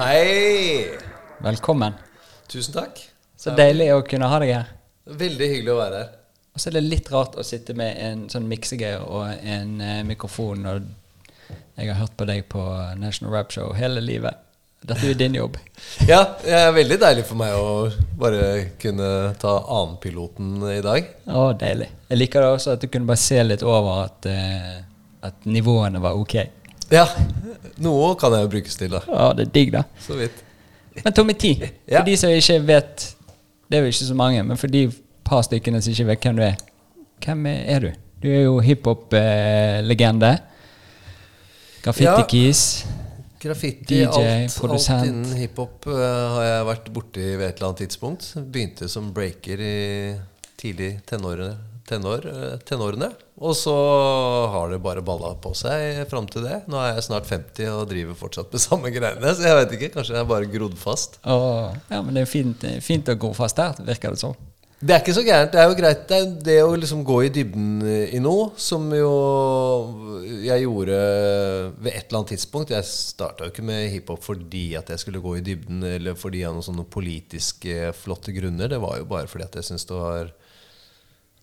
Hei! Velkommen. Tusen takk. Så deilig å kunne ha deg her. Veldig hyggelig å være her. Og så er det litt rart å sitte med en sånn miksegreier og en eh, mikrofon når jeg har hørt på deg på National Rap Show hele livet. Dette er jo din jobb. Ja, det er veldig deilig for meg å bare kunne ta annenpiloten i dag. Å, deilig. Jeg liker det også at du kunne bare se litt over at, eh, at nivåene var ok. Ja, noe kan jeg jo brukes til, da. Ja, det er digg, da. Så vidt. Men Tommy T, for Ja. de som ikke vet Det er jo ikke så mange, men for de par stykkene som ikke vet hvem du er, hvem er du? Du er jo hiphop-legende. Graffiti-keys. Graffiti, DJ, alt, alt innen hiphop uh, har jeg vært borti ved et eller annet tidspunkt. Begynte som breaker i tidlig tenårene, tenår, eh, tenårene. Og så har det bare balla på seg fram til det. Nå er jeg snart 50 og driver fortsatt med samme greiene. Så jeg vet ikke, kanskje jeg bare grodd fast. Åh, ja, men det er fint, fint å gå fast der, virker det som. Det er ikke så gærent. Det er jo greit det, er det å liksom gå i dybden i noe, som jo jeg gjorde ved et eller annet tidspunkt. Jeg starta jo ikke med hiphop fordi at jeg skulle gå i dybden, eller fordi av noen sånne politiske flotte grunner. Det var jo bare fordi at jeg syntes det var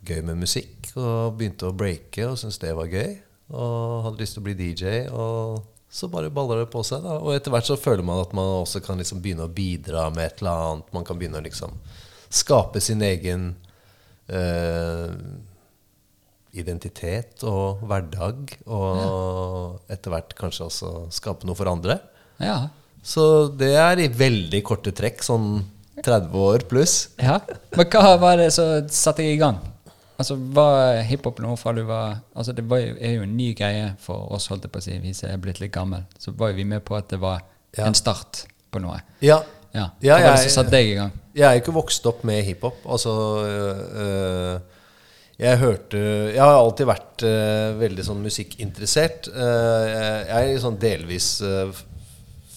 gøy med musikk, og begynte å breake og syntes det var gøy. Og hadde lyst til å bli DJ. Og så bare baller det på seg. da Og etter hvert så føler man at man også kan liksom begynne å bidra med et eller annet. Man kan begynne å liksom skape sin egen eh, identitet og hverdag. Og etter hvert kanskje også skape noe for andre. Ja. Så det er i veldig korte trekk, sånn 30 år pluss. ja. Men hva var det som satte deg i gang? Altså, Var hiphop noe fra du var Altså, Det var jo, er jo en ny greie for oss, holdt jeg på å si, vi som er blitt litt gammel. Så var jo vi med på at det var Ja. en start på noe. Ja. Ja. Ja, Hva var det jeg- som satte deg i gang? Jeg er ikke vokst opp med hiphop. Altså øh, Jeg hørte Jeg har alltid vært øh, veldig sånn musikkinteressert. Uh, jeg, jeg er sånn delvis øh,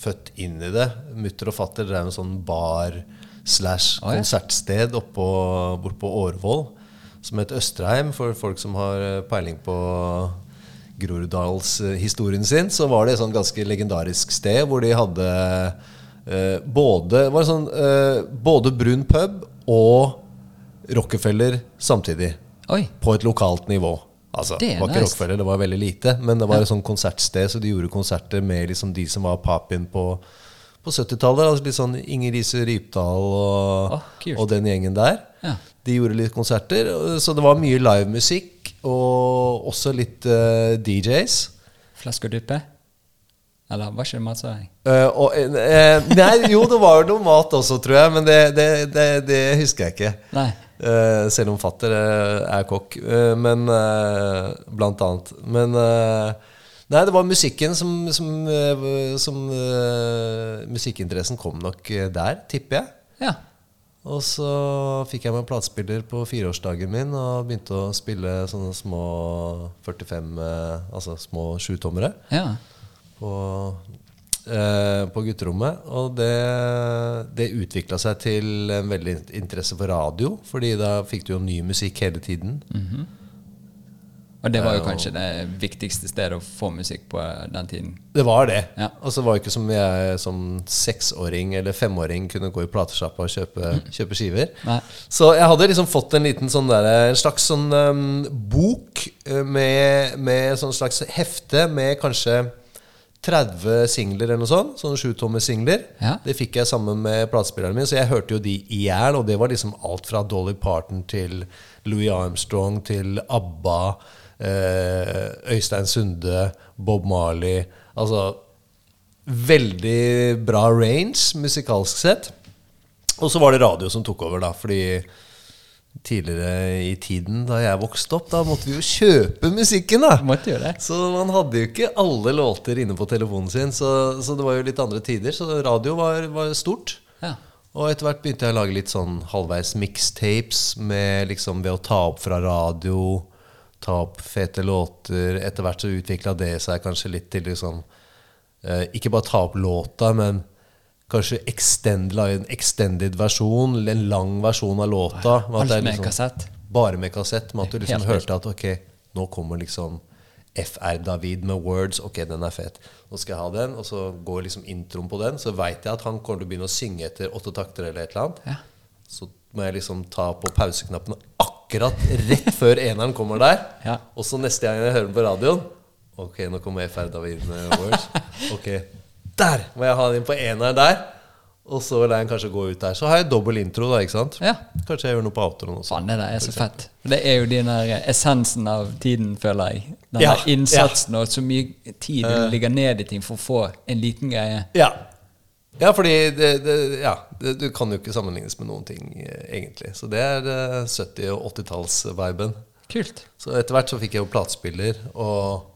født inn i det. Mutter og fatter drev en sånn bar slash konsertsted oppå, bortpå Årvoll som het Østreim, for folk som har øh, peiling på Groruddalshistorien sin, så var det et sånn ganske legendarisk sted hvor de hadde eh, både, var sånn, eh, både brun pub og Rockefeller samtidig. Oi. På et lokalt nivå. Altså, Det det var ikke nice. Rockefeller, det var veldig lite. Men det var et sånn konsertsted, så de gjorde konserter med liksom de som var papin på, på 70-tallet. Altså litt sånn Inger Riise Rypdal og, oh, og den gjengen der. Ja. De gjorde litt konserter, så det var mye livemusikk. Og også litt uh, DJs. Flasker og? Eller var ikke det matsering? Eh, og, uh, nei, jo, det var noe mat også, tror jeg, men det, det, det, det husker jeg ikke. Nei. Uh, selv om fatter eh, er kokk, eh, men eh, blant annet. Men eh, Nei, det var musikken som, som, eh, som eh, Musikkinteressen kom nok eh, der, tipper jeg. Ja. Og så fikk jeg meg en platespiller på fireårsdagen min og begynte å spille sånne små 45 eh, Altså små sjutommere ja. på, eh, på gutterommet. Og det, det utvikla seg til en veldig interesse for radio, fordi da fikk du jo ny musikk hele tiden. Og det var jo kanskje det viktigste stedet å få musikk på den tiden. Det var det. Ja. Og så var det ikke som jeg som seksåring eller femåring kunne gå i platesjappa og kjøpe, kjøpe skiver. Nei. Så jeg hadde liksom fått en liten sånn der, en slags sånn um, bok eh, med, med sånn slags hefte med kanskje 30 singler eller noe sånt. Sånne sjutommer-singler. Ja. Det fikk jeg sammen med platespilleren min, så jeg hørte jo de i hjel. Og det var liksom alt fra Dolly Parton til Louis Armstrong til ABBA. Eh, Øystein Sunde, Bob Marley. Altså veldig bra range musikalsk sett. Og så var det radio som tok over, da. Fordi tidligere i tiden da jeg vokste opp, da måtte vi jo kjøpe musikken, da. Måtte gjøre det. Så man hadde jo ikke alle låter inne på telefonen sin, så, så det var jo litt andre tider. Så radio var, var stort. Ja. Og etter hvert begynte jeg å lage litt sånn halvveis mixtapes med liksom ved å ta opp fra radio, ta opp fete låter. Etter hvert så utvikla det seg kanskje litt til liksom eh, Ikke bare ta opp låta, men kanskje extend, en extended versjon, en lang versjon av låta. med Alt med liksom- kassett. Bare med kassett. Med at du liksom Helt hørte at ok, nå kommer liksom FR David med words. Ok, den er fet. Nå skal jeg ha den. Og så går liksom introen på den. Så veit jeg at han kommer til å begynne å synge etter åtte takter eller et eller annet. Ja. Så må jeg liksom ta på pauseknappen akkurat rett før eneren kommer der. Ja. Og så neste gang jeg hører den på radioen Ok, nå kommer FR David med words. Ok, der må jeg ha den inn på eneren der. Og så lar jeg den kanskje gå ut der. Så har jeg dobbel intro, da. ikke sant? Ja. Kanskje jeg gjør noe på outroen også. Faen, det er så fett. Det er jo den der essensen av tiden, føler jeg. Den Ja, innsatsen og så mye tid du ligger ned i ting for å få en liten greie. Ja. Ja, fordi det, det, ja, det, du kan jo ikke sammenlignes med noen ting, eh, egentlig. Så det er eh, 70- og 80-talls-viben. Kult. Så etter hvert så fikk jeg jo platespiller, og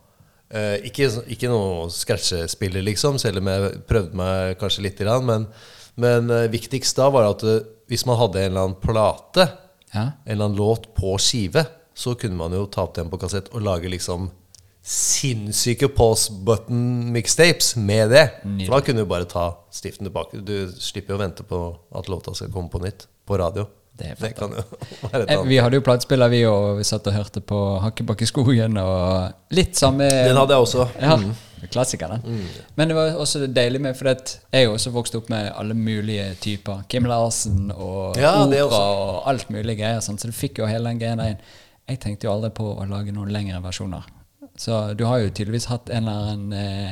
eh, ikke, ikke noe scratchespiller, liksom, selv om jeg prøvde meg kanskje litt, men, men eh, viktigst da var at eh, hvis man hadde en eller annen plate, Ja. en eller annen låt på skive, så kunne man jo ta opp den på kassett og lage liksom sinnssyke pause button mixtapes med det. Nydelig. For da kunne du bare ta stiften tilbake. Du slipper jo å vente på at låta skal komme på nytt på radio. Det Det kan jo være et Eh, annet. Vi hadde jo platespiller, vi og Vi satt og hørte på Hakkebakk i skogen og litt samme Den hadde jeg også. Ja, Mm. Klassikeren. Mm. Men det var også deilig med For jeg er jo også vokst opp med alle mulige typer. Kim Larsen og Ja, opera og alt mulig greier. Sånn, så du fikk jo hele den greia der inn. Jeg tenkte jo aldri på å lage noen lengre versjoner. Så du har jo tydeligvis hatt en eller annen eh,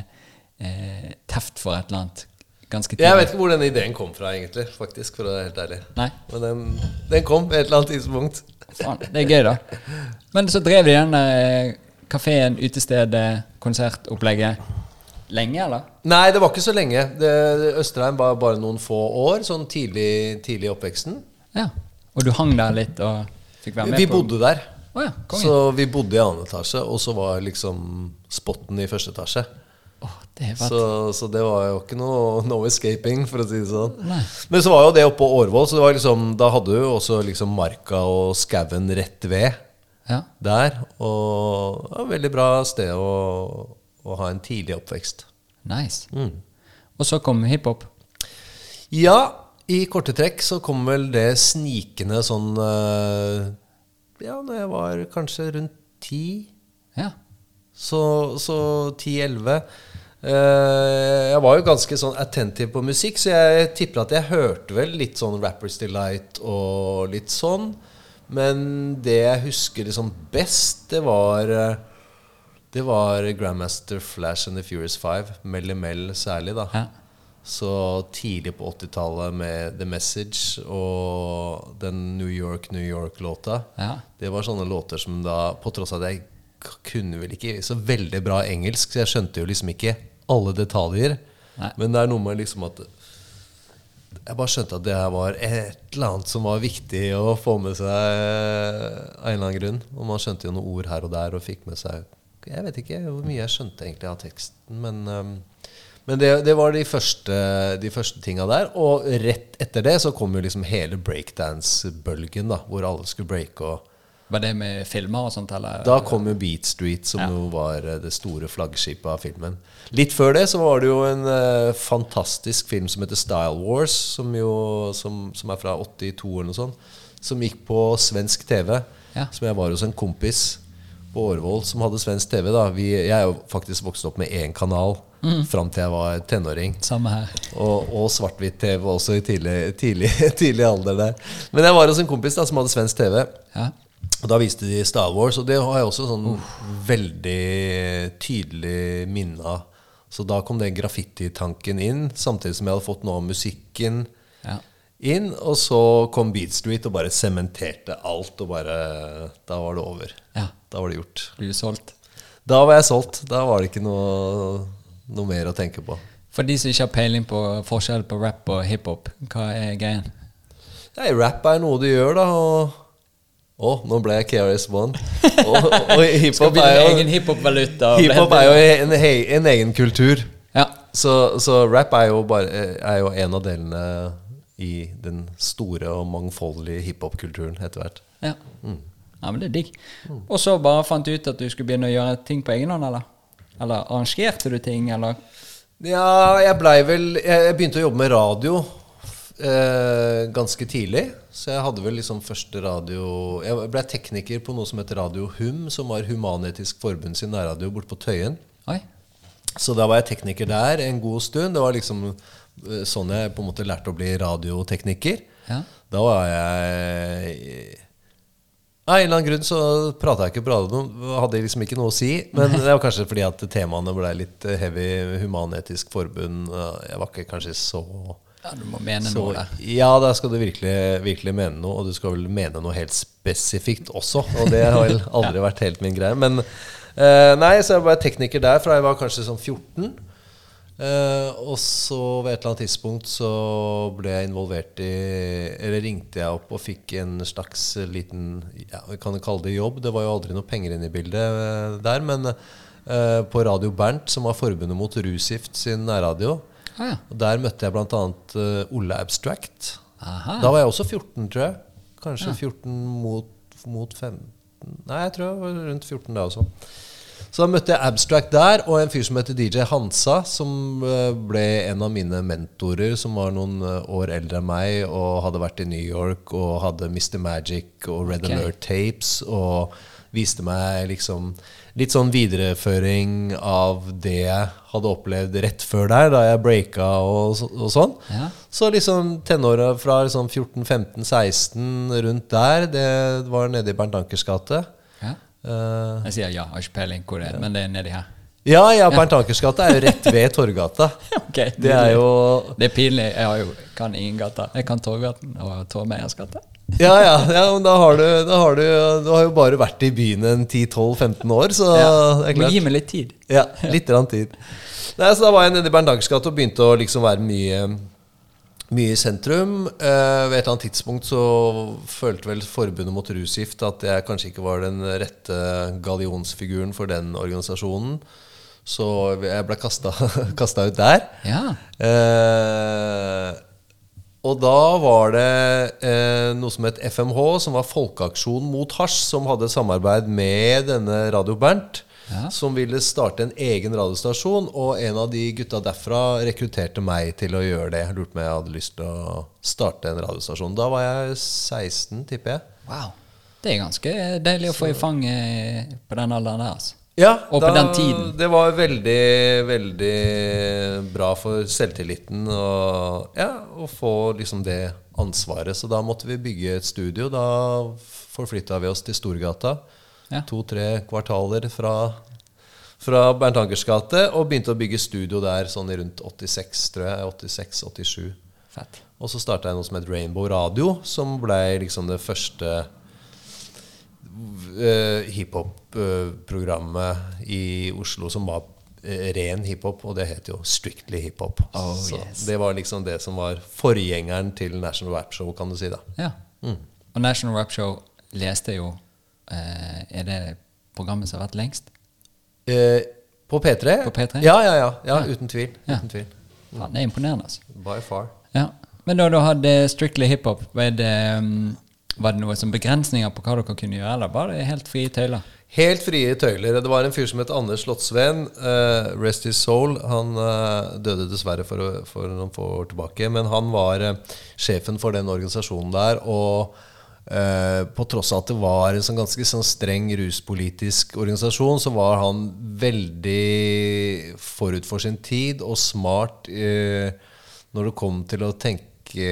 eh, teft for et eller annet ganske tidlig. Jeg vet ikke hvor den ideen kom fra, egentlig. faktisk, for å være helt ærlig. Nei, Men den, den kom på et eller annet tidspunkt. faen, det er gøy, da. Men så drev de den eh, kafeen, utestedet, konsertopplegget lenge, eller? Nei, det var ikke så lenge. Det, Østerheim var bare noen få år, sånn tidlig, tidlig i oppveksten. Ja. Og du hang der litt og fikk være med Vi på bodde der. Å ja. Så vi bodde i annen etasje, og så var liksom spotten i første etasje. Oh, det. Så, så det var jo ikke noe no escaping, for å si det sånn. Nei. Men så var jo det oppe på Årvoll, så det var liksom, da hadde du jo også liksom marka og skauen rett ved Ja. der. Og et veldig bra sted å, å ha en tidlig oppvekst. Nice. Mm. Og så kom hiphop. Ja, i korte trekk så kom vel det snikende sånn eh, Ja, når jeg var kanskje rundt ti. Ja. Så, så 10-11 Eh, Jeg var jo ganske sånn attentiv på musikk, så jeg tipper at jeg hørte vel litt sånn Rappers Delight og litt sånn. Men det jeg husker liksom best, det var eh, Det var Grandmaster Flash and The Furious Five. Melly Mell særlig, da. ja. Så tidlig på 80-tallet med The Message og den New York, New York-låta. Ja. Det var sånne låter som da På tross av at jeg kunne vel ikke så veldig bra engelsk, så jeg skjønte jo liksom ikke alle detaljer. Nei. Men det er noe med liksom at Jeg bare skjønte at det her var et eller annet som var viktig å få med seg av en eller annen grunn. Og man skjønte jo noen ord her og der og fikk med seg Jeg vet ikke hvor mye jeg skjønte egentlig av teksten, men um, men det, det var de første, de første tinga der. Og rett etter det så kom jo liksom hele breakdance-bølgen, da, hvor alle skulle breake. og Var det med filmer og sånt, eller? da kom jo Beat Street, som Ja. jo var eh, det store flaggskipet av filmen. Litt før det så var det jo en uh, fantastisk film som heter Style Wars, som, jo, som, som er fra 82 eller noe sånt. Som gikk på svensk TV. Ja. Som jeg var hos en kompis på Årvoll som hadde svensk TV. da Vi, Jeg er jo faktisk vokst opp med én kanal Mm. fram til jeg var tenåring. Samme her. Og, og svart-hvitt-TV også i tidlig, tidlig, tidlig alder der. Men jeg var hos en kompis da som hadde svensk TV. Ja. Og da viste de Star Wars, og det har jeg også sånn veldig tydelig minne av. Så da kom den graffititanken inn, samtidig som jeg hadde fått noe av musikken ja. inn. Og så kom Beat Street og bare sementerte alt, og bare Da var det over. ja. Da var det gjort. Blir du solgt? Da var jeg solgt. Da var det ikke noe, noe mer å tenke på. For de som ikke har peiling på forskjell på rap og hiphop, hva er greien? Nei, rap er noe du gjør, da. Og Å, nå ble jeg KRS-One. Og, og hiphop er jo egen hiphop-valuta. Hiphop er jo en, en egen kultur. Ja. Så, så rap er jo, bare, er jo en av delene i den store og mangfoldige hiphop-kulturen etter hvert. Ja. ja, men det er digg. Og så bare fant du ut at du skulle begynne å gjøre ting på egen hånd, eller? Eller arrangerte du ting, eller? Ja, jeg blei vel Jeg begynte å jobbe med radio eh, ganske tidlig. Så jeg hadde vel liksom første radio Jeg ble tekniker på noe som heter Radio Hum, som var Human-Etisk Forbund sin nærradio borte på Tøyen. Oi. Så da var jeg tekniker der en god stund. Det var liksom eh, sånn jeg på en måte lærte å bli radiotekniker. Ja. Da var jeg Av en eller annen grunn så prata jeg ikke bra radioen. Hadde liksom ikke noe å si. Men det var kanskje fordi at temaene ble litt eh, heavy. Human-Etisk Forbund. Jeg var ikke kanskje så ja, du må mene så, noe der. ja, da skal du virkelig, virkelig mene noe, og du skal vel mene noe helt spesifikt også. Og det har vel aldri vært helt min greie. Men uh, nei, så jeg var tekniker der fra jeg var kanskje sånn 14. Eh, og så ved et eller annet tidspunkt så ble jeg involvert i Eller ringte jeg opp og fikk en slags liten ja, Vi kan kalle det jobb. Det var jo aldri noe penger inne i bildet eh, der. Men eh, på Radio Bernt, som var forbundet mot rusgift sin nærradio, Ah, ja. Der møtte jeg bl.a. Uh, Olle Abstract. Aha. Da var jeg også 14, tror jeg. Kanskje 14 mot, mot 15 Nei, jeg tror jeg var rundt 14 da også. Så da møtte jeg Abstract der, og en fyr som heter DJ Hansa, som eh, ble en av mine mentorer, som var noen eh, år eldre enn meg, og hadde vært i New York og hadde Mr. Magic og Red okay. Alert Tapes, og viste meg liksom litt sånn videreføring av det jeg hadde opplevd rett før der, da jeg breaka og, og sånn. Ja. Så liksom tenåra fra liksom 14-15-16 rundt der, det var nede i Bernt Ankers gate. Ja. Eh, Jeg sier ja, har ikke peiling hvor det er, men det er nedi her. ja, ja, Bernt Ankers gate er jo rett ved Torgata. okay, Det er jo Det er pinlig. Jeg har jo, kan ingen gater. Jeg kan Torgaten og Tormeiers gate. Ja, ja, ja men da har, du, da har du Du har jo bare vært i byen en 10-12-15 år, så Ja. det er klart. gi meg litt tid. Ja, litt grann tid. Nei, så Da var jeg nede i Bernt Ankers gate og begynte å liksom være mye, mye i sentrum. Eh, ved et eller annet tidspunkt så følte vel Forbundet mot rusgift at jeg kanskje ikke var den rette gallionsfiguren for den organisasjonen. Så jeg ble kasta ut der. Ja. Eh, og da var det eh, noe som het FMH, som var Folkeaksjon mot hasj, som hadde samarbeid med denne Radio Bernt. Ja. Som ville starte en egen radiostasjon, og en av de gutta derfra rekrutterte meg til å gjøre det. Lurte meg jeg hadde lyst til å starte en radiostasjon. Da var jeg 16, tipper jeg. Wow. Det er ganske deilig å få i fanget på den alderen der. altså. Ja, Og på den tiden. Det var veldig, veldig bra for selvtilliten å, ja, å få liksom det ansvaret. Så da måtte vi bygge et studio. Da forflytta vi oss til Storgata. Ja. To-tre kvartaler fra, fra Bernt Ankers gate. Og begynte å bygge studio der sånn i rundt 86, tror jeg. 86-87. Fett. Og så starta jeg noe som het Rainbow Radio, som blei liksom det første uh, hiphop-programmet i Oslo som var eh, ren hiphop, og det het jo Strictly Hiphop. Oh, så yes. det var liksom det som var forgjengeren til National Rap Show, kan du si. da. Ja. Mm. Og National Rap Show leste jo eh, Er det programmet som har vært lengst? Eh, på P3? På P3? Ja, ja, ja. ja. Uten tvil. Ja. Uten tvil. Faen, det er imponerende, altså. By far. Ja. Men da du hadde Strictly Hiphop, var det, um, var det noen som begrensninger på hva dere kunne gjøre, eller var det helt frie tøyler? Helt frie tøyler. Det var en fyr som het Anders Slottsveen. Uh, rest his soul. Han uh, døde dessverre for, for noen få år tilbake. Men han var uh, sjefen for den organisasjonen der. Og eh, på tross av at det var en sånn ganske sånn streng ruspolitisk organisasjon, så var han veldig forut for sin tid og smart eh, når det kom til å tenke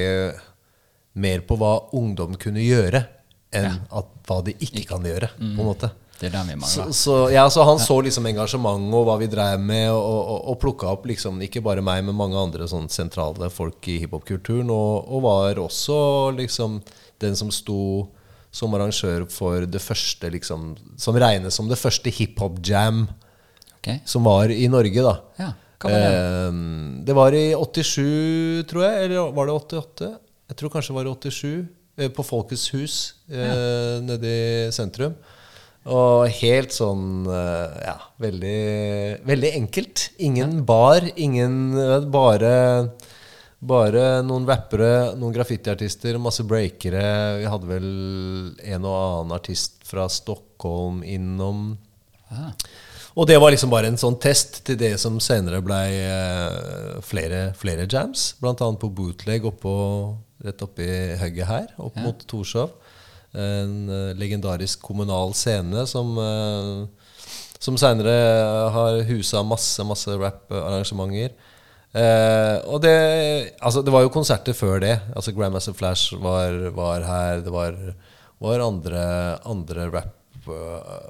mer på hva ungdom kunne gjøre, enn at, hva de ikke kan gjøre. på en måte. Det er den vi Så, mangler. så, ja, så han så liksom engasjementet og hva vi drev med, og, og, og plukka opp liksom, ikke bare meg, men mange andre sånn sentrale folk i hiphop-kulturen. Og, og var også liksom den som sto som arrangør for det første liksom, Som regnes som det første hiphop-jam okay. som var i Norge, da. Ja, var det? Eh, det var i 87, tror jeg. Eller var det 88? Jeg tror kanskje det var i 87. eh, På Folkets hus eh, nede i sentrum. Og helt sånn eh, Ja, veldig, veldig enkelt. Ingen bar, ingen Bare bare noen rappere, noen graffitiartister, masse breakere. Vi hadde vel en og annen artist fra Stockholm innom. Ja. Og det var liksom bare en sånn test til det som senere blei eh, flere, flere jams. Blant annet på bootleg oppå, rett oppi hugget her, opp Ja. mot Torshov. En eh, legendarisk kommunal scene som eh, som seinere har husa masse, masse rap-arrangementer. Eh, og det Altså, det var jo konserter før det. Altså Grandmaster Flash var, var her. Det var, var andre, andre rap-ish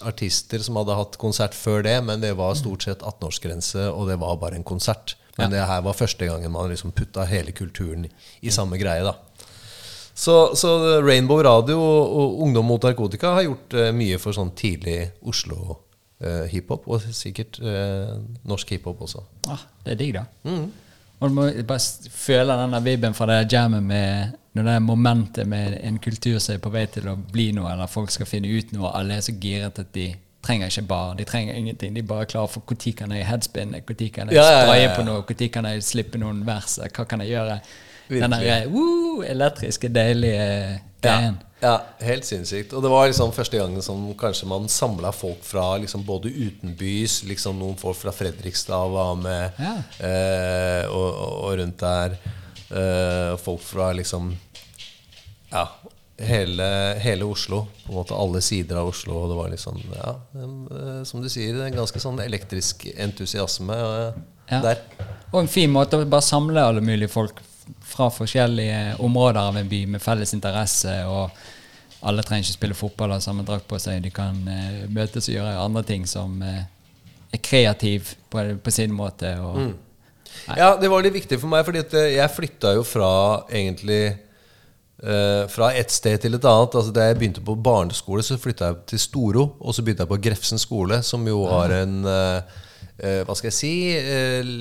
artister som hadde hatt konsert før det, men det var stort sett 18-årsgrense, og det var bare en konsert. Men det her var første gangen man liksom putta hele kulturen i samme greie, da. Så, så Rainbow Radio og, Ungdom mot narkotika har gjort uh, mye for sånn tidlig Oslo-hiphop, og sikkert uh, norsk hiphop også. Ah, det er digg, da. Og du må bare føle den der vibben fra det jammet med når det er momentet med en kultur som er på vei til å bli noe, eller folk skal finne ut noe, alle er så giret at de trenger ikke bar, de trenger ingenting. De er bare klar for når kan jeg headspinne, når kan jeg spraye på noe, når kan jeg slippe noen vers, hva kan jeg gjøre? Den der woo, elektriske, deilige greien. Ja, helt sinnssykt. Og det var liksom første gangen som kanskje man samla folk fra liksom både utenbys, liksom noen folk fra Fredrikstad var med, Ja. eh, og, og, og rundt der. Eh, folk fra liksom Ja, hele, hele Oslo. På en måte alle sider av Oslo. Og det var liksom, ja, eh, som du sier, en ganske sånn elektrisk entusiasme eh, Ja. der. Og en fin måte å bare samle alle mulige folk fra forskjellige områder av en by med felles interesse. og alle trenger ikke spille fotball og ha samme drakt på seg. De kan uh, møtes og gjøre andre ting som uh, er kreativ på, på sin måte. Og, Ja, det var litt viktig for meg, fordi eh, jeg flytta jo fra egentlig Uh, Fra et sted til et annet. Altså Da jeg begynte på barneskole, så flytta jeg til Storo. Og så begynte jeg på Grefsen skole, som jo har en uh, uh, Hva skal jeg si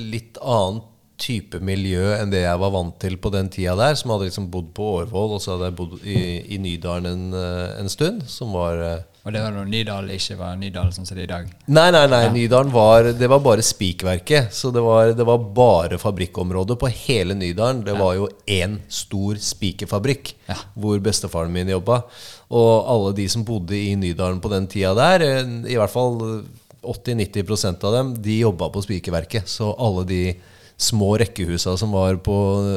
litt annen type miljø enn det jeg var vant til på den tida der. Som hadde liksom bodd på Årvoll, og så hadde jeg bodd i, i Nydalen en, eh, en stund. Som var eh, og det var når Nydalen ikke var Nydalen sånn som det er i dag. Nei, nei, nei. Nydalen var, det var bare spikverket. Så det var, det var bare fabrikkområdet på hele Nydalen. Det var jo én stor spikerfabrikk Ja. hvor bestefaren min jobba. Og alle de som bodde i Nydalen på den tida der, eh, i hvert fall 80-90% av dem, de jobba på spikerverket. Så alle de små rekkehusa som var på,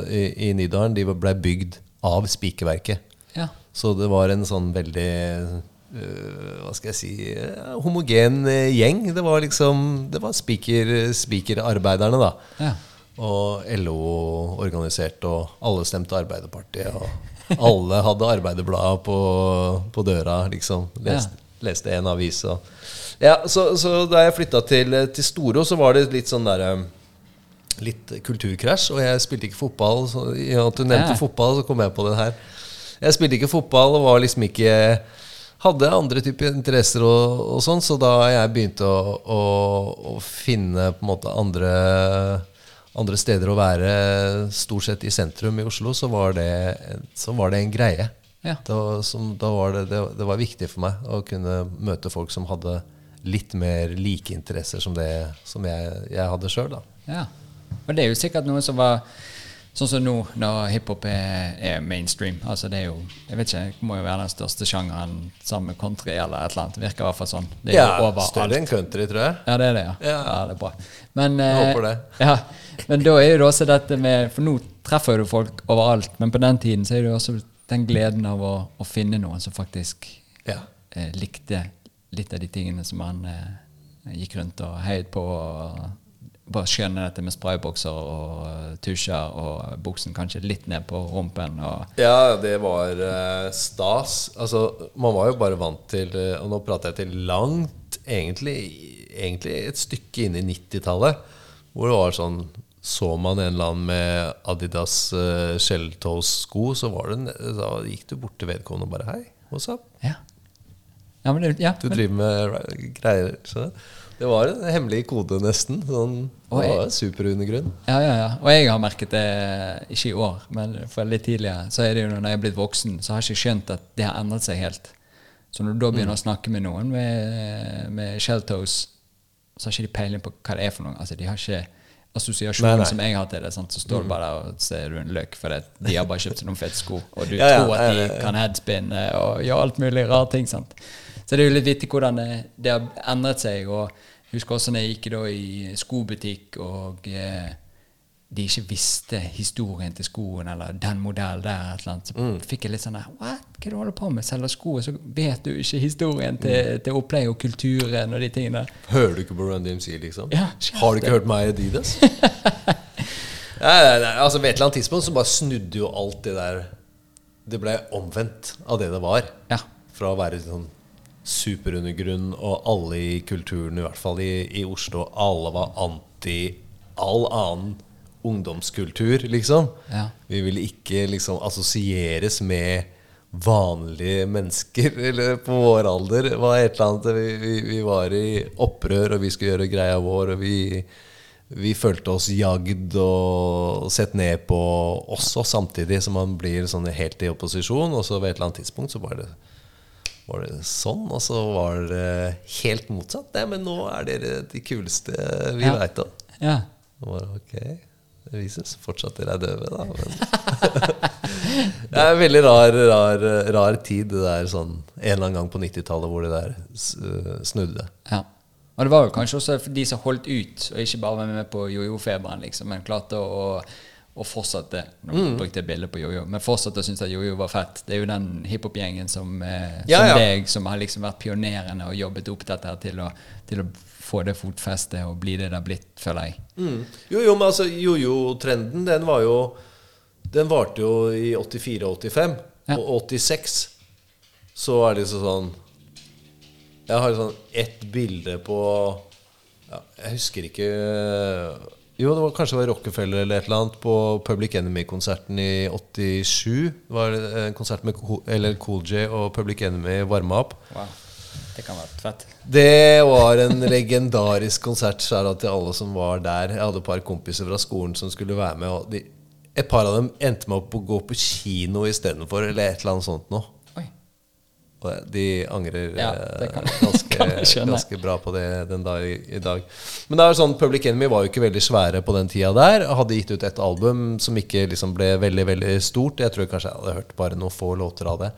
i, i Nydalen, de ble bygd av spikerverket. Ja. Så det var en sånn veldig uh, Hva skal jeg si uh, homogen øh, gjeng. Det var liksom Det var spikerarbeiderne, da. Ja. Og LO organiserte, og alle stemte Arbeiderpartiet. Og alle hadde Arbeiderbladet på, på døra, liksom. Leste, leste en avis. Og. Ja, så, så da jeg flytta til, til Storo, så var det litt sånn derre Litt kulturkrasj, og jeg spilte ikke fotball. Så, I og med at du nevnte Ja. fotball, så kom jeg på det her. Jeg spilte ikke fotball og var liksom ikke Hadde andre typer interesser og, og sånn, så da jeg begynte å, å, å finne på en måte andre, andre steder å være, stort sett i sentrum i Oslo, så var det, så var det en greie. Ja. Da, som, da var det, det, det var viktig for meg å kunne møte folk som hadde litt mer like interesser som det som jeg, jeg hadde sjøl. Ja. Og det er jo sikkert noe som var sånn som nå, når hiphop er, er mainstream. Altså det er jo, jeg vet ikke, det må jo være den største sjangeren sammen med country eller et eller annet. Virker i hvert fall sånn. Det er Ja, jo overalt. større enn country, tror jeg. Ja, det er det, ja. Ja. ja det er bra. Men, Jeg eh, håper det. Ja, men da er jo det også dette med For nå treffer du folk overalt, men på den tiden så er det jo også den gleden av å, å finne noen som faktisk Ja. eh, likte litt av de tingene som han eh, gikk rundt og heiet på. og bare skjønne dette med spraybokser og eh, tusjer og buksen kanskje litt ned på rumpen. Ja, det var eh, stas. Altså, man var jo bare vant til eh, Og nå prater jeg til langt, egentlig, egentlig et stykke inn i 90-tallet, hvor det var sånn Så man en eller annen med Adidas uh, Shelltoes-sko, så var det, da gikk du bort til vedkommende og bare Hei, what's up? ja. Ja, men det, ja, Du driver med greier. Så det var en hemmelig kode, nesten. Sånn, det jeg- var superundergrunn. ja, ja, ja. Og jeg har merket det, ikke i år, men for litt tidligere, så er det jo når jeg er blitt voksen, så har jeg ikke skjønt at det har endret seg helt. Så når du da begynner å snakke med noen med, med shelltoes, så har ikke de peiling på hva det er for noe. Altså, de har ikke assosiasjonen Nei, nei. som jeg har til det. Sant? Så står du bare der og ser du en løk, for det, de har bare kjøpt seg noen fete sko, og du Ja, tror at de kan headspinne og gjøre alt mulig rare ting. Sant? Så det er jo litt vittig hvordan det, det har endret seg. og jeg husker også når jeg gikk da i skobutikk, og eh, de ikke visste historien til skoen, eller den modellen der, et eller annet, så Mm. fikk jeg litt sånn der, What? Hva du holder på med? Selger sko, så vet du ikke historien til, Mm. til opplegg og kulturen og de tingene. Hører du ikke på Run DMC, liksom? Ja, Har du ikke hørt meg i Adidas? nei, nei, nei, altså Ved et eller annet tidspunkt så bare snudde jo alt det der Det ble omvendt av det det var. Ja. Fra å være sånn superundergrunn, og alle i kulturen, i hvert fall i, i Oslo, alle var anti all annen ungdomskultur, liksom. Ja. Vi ville ikke liksom assosieres med vanlige mennesker eller på vår alder. Var et eller annet vi, vi, vi var i opprør, og vi skulle gjøre greia vår. Og vi, vi følte oss jagd og sett ned på også, samtidig som man blir sånn helt i opposisjon. Og så ved et eller annet tidspunkt så var det, var det sånn, og så var det helt motsatt. Nei, men nå er dere de kuleste vi Ja. veit om. ja. Og bare, ok, det vises fortsatt dere er døve, da. Det er en veldig rar, rar, rar tid, det der sånn en eller annen gang på 90-tallet hvor det der øh, snudde. Ja. Og det var jo kanskje også for de som holdt ut, og ikke bare var med på jojo-feberen, liksom, men klarte å, å fortsette Nå Mm. brukte jeg bilde på jojo, men fortsatt å synes at jojo var fett. Det er jo den hiphop-gjengen som, eh, Ja, som ja. deg, som har liksom vært pionerende og jobbet opp dette her til å, til å få det fotfestet og bli det det har blitt, føler jeg. Jo, jo, men altså jojo-trenden, den var jo Den varte jo i 84 og 85. Ja. Og 86 så er det liksom sånn Jeg har sånn ett bilde på ja, Jeg husker ikke Jo, det var kanskje det var Rockefeller eller et eller annet på Public Enemy-konserten i 87. Det var en konsert med LL Cool J og Public Enemy varma opp. Wow. Det kan være fett. Det var en legendarisk konsert. Skjæra til alle som var der. Jeg hadde et par kompiser fra skolen som skulle være med. De, et par av dem endte med opp å gå på kino istedenfor, eller et eller annet sånt noe. De angrer Ja, eh, kan- ganske, kan ganske bra på det den dag i, dag. Men det er sånn, Public Enemy var jo ikke veldig svære på den tida der. Hadde gitt ut et album som ikke liksom ble veldig veldig stort. Jeg tror kanskje jeg hadde hørt bare noen få låter av det.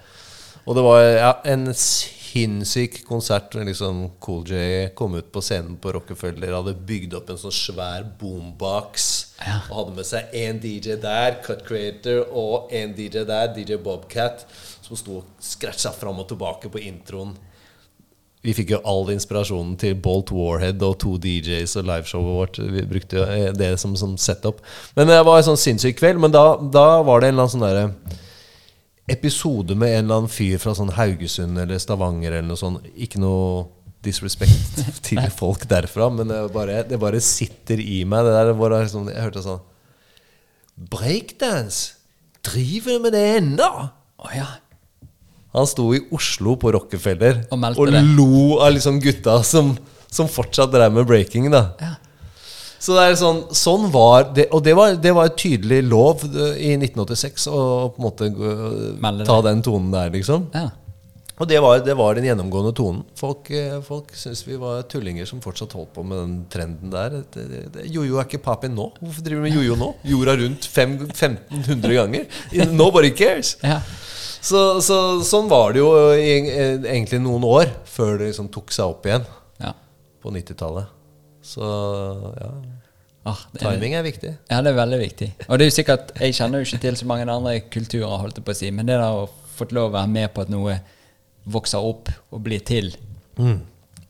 Og det var ja, en sinnssyk konsert. Liksom Cool J kom ut på scenen på Rockefeller, hadde bygd opp en sånn svær boombox. Ja. Og hadde med seg én DJ der, Cut Creator, og en DJ der, DJ Bobcat, som sto og scratcha fram og tilbake på introen. Vi fikk jo all inspirasjonen til Bolt Warhead og to DJs og liveshowet vårt. Vi brukte jo eh, det som, som setup. Men det var en sånn sinnssyk kveld. Men da, da var det en eller annen sånn derre episode med en eller annen fyr fra sånn Haugesund eller Stavanger eller noe sånt. Ikke noe disrespect til folk derfra, men det bare, det bare sitter i meg. Det der hvor jeg, liksom, jeg hørte sånn Breakdance! Driver du med det ennå? Å ja. Han sto i Oslo på Rockefeller Og og lo av liksom gutta som, som fortsatt drev med breaking. da Ja. Så det er sånn, sånn var det, Og det var, det var et tydelig lov i 1986 å på en måte ta den tonen der, liksom. ja. Og det var, det var den gjennomgående tonen. Folk, eh, folk syntes vi var tullinger som fortsatt holdt på med den trenden der. Jojo er ikke papen nå. Hvorfor driver du med jojo nå? Jorda rundt fem, 1500 ganger. Nobody cares. ja. Så, så sånn var det jo i, eh, egentlig noen år før det liksom tok seg opp igjen ja. på 90-tallet. Så ja, Ah, det er- timing er viktig. Ja, det er veldig viktig. Og det er jo sikkert, Jeg kjenner jo ikke til så mange andre kulturer, holdt jeg på å si, men det å få lov å være med på at noe vokser opp og blir til,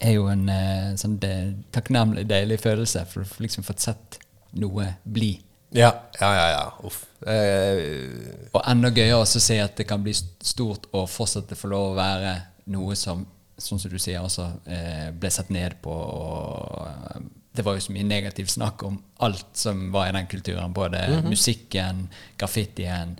er jo en eh, sånn det, takknemlig, deilig følelse. For å liksom fått sett noe bli. Ja, ja, ja. ja. Uff. Eh, Og enda gøyere også å se at det kan bli stort og fortsette få lov å være noe som, sånn som du sier, også eh, ble sett ned på. Og, eh, det var jo så mye negativt snakk om alt som var i den kulturen. Både musikken, graffitien,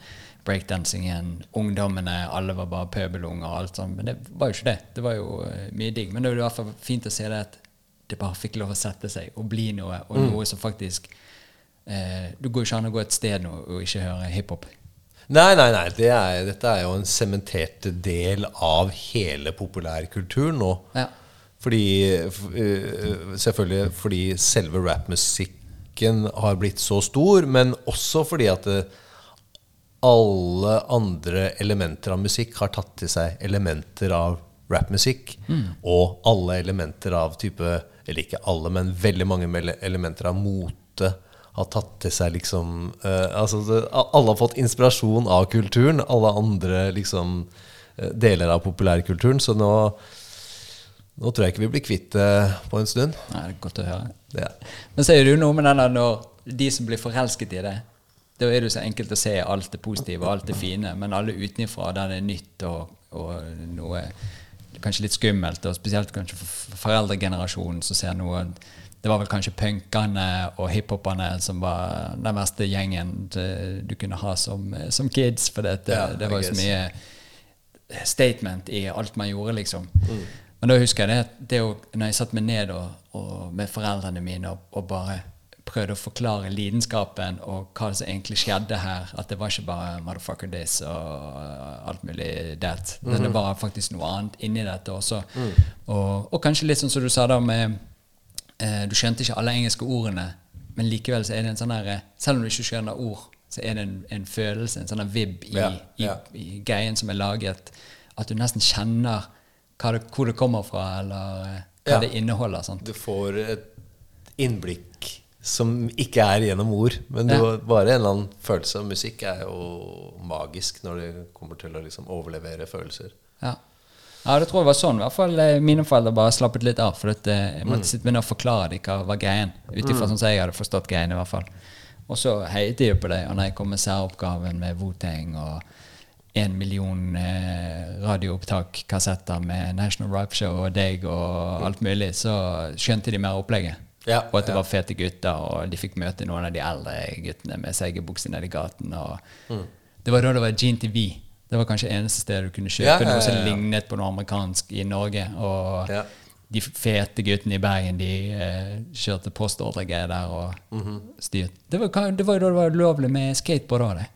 breakdancingen, ungdommene. Alle var bare pøbelunger og alt sånt. Men det var jo ikke det. Det var jo eh, mye digg. Men det var i hvert fall fint å se det at det bare fikk lov å sette seg og bli noe, og noe som faktisk eh, Det går ikke an å gå et sted nå og ikke høre hiphop. Nei, nei, nei. Det er, dette er jo en sementert del av hele populærkulturen nå. Ja. Fordi øh, Selvfølgelig fordi selve rappmusikken har blitt så stor, men også fordi at det, alle andre elementer av musikk har tatt til seg elementer av rappmusikk. Og alle elementer av type Eller ikke alle, men veldig mange elementer av mote har tatt til seg liksom uh, altså det, Alle har fått inspirasjon av kulturen. Alle andre liksom eh, deler av populærkulturen. Så nå, nå tror jeg ikke vi blir kvitt det på en stund. Nei, det er godt å høre. Ja. Men sier du noe med den der når de som blir forelsket i det, da er det jo så enkelt å se alt det positive og alt det fine, men alle utenfra der det er nytt og, og noe kanskje litt skummelt, og spesielt kanskje for foreldregenerasjonen som ser noe Det var vel kanskje punkene og hiphoperne som var den verste gjengen du kunne ha som, som kids, for det, det, Ja, det var jo så mye statement i alt man gjorde, liksom. Men da husker jeg det, det jo, når jeg satt meg ned og, og med foreldrene mine og, og bare prøvde å forklare lidenskapen og hva som egentlig skjedde her. At det var ikke bare 'motherfucker this' og alt mulig that. Men det var faktisk noe annet inni dette også. Og, og kanskje litt sånn som du sa da med eh, Du skjønte ikke alle engelske ordene, men likevel så er det en sånn eh, Selv om du ikke skjønner ord, så er det en, en følelse, en sånn vib vibb i, Ja, ja. i greien som er laget, at du nesten kjenner det, hvor det kommer fra, eller eh, hva Ja. det inneholder. Sant? Du får et innblikk som ikke er gjennom ord, men du, bare en eller annen følelse. Musikk er jo magisk når det kommer til å liksom overlevere følelser. Ja. Ja, det tror jeg var sånn. I hvert fall eh, mine foreldre bare slappet litt av. For at, eh, jeg måtte sitte med og forklare dem hva var greien. Ut ifra sånn som jeg hadde forstått greien. i hvert fall. Og så heiet de jo på det. Og når jeg kom med særoppgaven med Wu-Tang og en million eh, radioopptak, kassetter med National Ripe Show og deg og alt mulig, så skjønte de mer opplegget. Ja, og at det ja. var fete gutter, og de fikk møte noen av de eldre guttene med seggebukser nede i gaten. Og Mm. Det var da det var Gene TV. Det var kanskje eneste stedet du kunne kjøpe Ja, ja, noe som ja, ja. lignet på noe amerikansk i Norge. Og Ja. de fete guttene i Bergen de eh, kjørte postordregreier der og Mhm. styrt. Det var, det var jo da det var ulovlig med skateboard òg, det.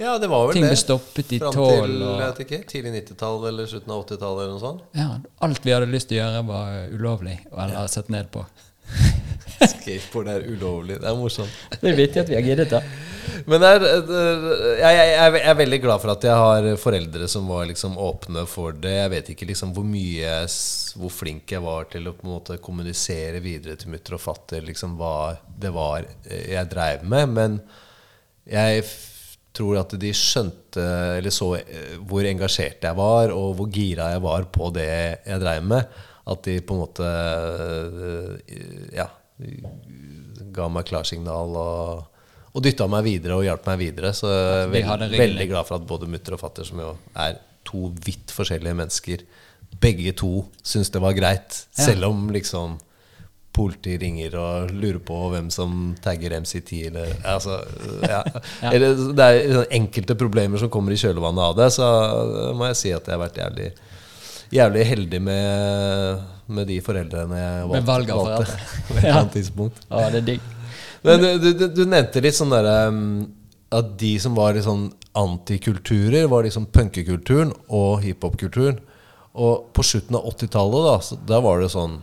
Ja, det var vel Ting det. ble stoppet i Fram tål, til vet ikke, tidlig 90-tall eller slutten av 80-tallet eller noe sånt. Ja, alt vi hadde lyst til å gjøre, var ulovlig eller sett ned på. Skateboard er ulovlig. Det er morsomt. Det er jeg at vi har giret, da. Men er, jeg, jeg, jeg er veldig glad for at jeg har foreldre som var liksom åpne for det. Jeg vet ikke liksom hvor mye Hvor flink jeg var til å på en måte kommunisere videre til mutter og fatter liksom hva det var eh, jeg dreiv med. Men jeg tror at de skjønte, eller så eh, hvor engasjert jeg var, og hvor gira jeg var på det jeg dreiv med. At de på en måte eh, Ja ga meg klarsignal og, og dytta meg videre og hjalp meg videre. Så jeg er veld, veldig, glad for at både mutter og fatter, som jo er to vidt forskjellige mennesker, begge to syns det var greit. Ja. Selv om liksom politi ringer og lurer på hvem som tagger MC10 eller altså, ja. Ja. Eller, Det er enkelte problemer som kommer i kjølvannet av det, så må jeg si at jeg har vært jævlig Jævlig heldig med, med de foreldrene jeg valgte. Med valg av foreldre. på et annet tidspunkt. Ja, det er digg. Men du, du, du nevnte litt sånn derre um, At de som var litt sånn antikulturer, var liksom punkekulturen og hiphopkulturen. Og på slutten av 80-tallet, da, da var det sånn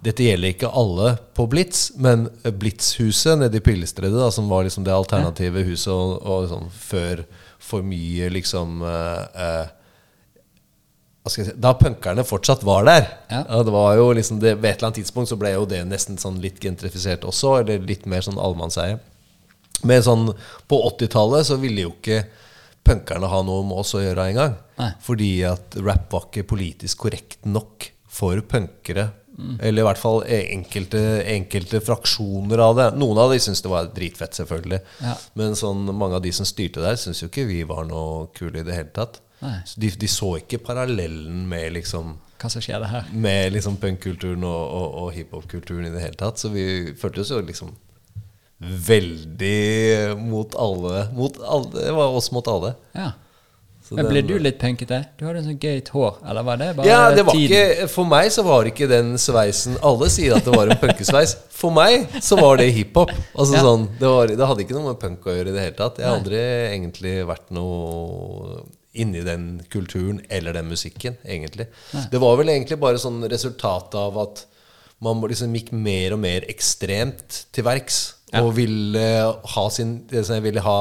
Dette gjelder ikke alle på Blitz, men Blitzhuset nede i Pillestredet, da, som var liksom det alternative huset, og, og liksom før for mye liksom eh, eh, hva skal jeg si, Da punkerne fortsatt var der. Ja. det var jo liksom det, Ved et eller annet tidspunkt så ble jo det nesten sånn litt gentrifisert også, eller litt mer sånn allemannseie. Men sånn på 80-tallet så ville jo ikke punkerne ha noe med oss å gjøre engang. Fordi at rap var ikke politisk korrekt nok for punkere. Eller i hvert fall enkelte, enkelte fraksjoner av det. Noen av de syntes det var dritfett, selvfølgelig. Ja. Men sånn, mange av de som styrte der, syntes jo ikke vi var noe kule i det hele tatt. De, de så ikke parallellen med liksom Hva som skjedde her? med liksom punkkulturen og, og, og hiphopkulturen i det hele tatt. Så vi følte oss jo liksom veldig mot alle. Mot alle det var oss mot alle. Ja. Så Men ble den- du litt punkete? Du hadde en sånn gøyt hår, eller var det bare Ja, det var tiden? ikke For meg så var ikke den sveisen Alle sier at det var en punkesveis. For meg så var det hiphop. Altså Ja. sånn, det, var, det hadde ikke noe med punk å gjøre i det hele tatt. Jeg har aldri egentlig vært noe inni den kulturen eller den musikken, egentlig. Det var vel egentlig bare sånn resultat av at man liksom gikk mer og mer ekstremt til verks. Ja. Og ville ha sin det som jeg ville ha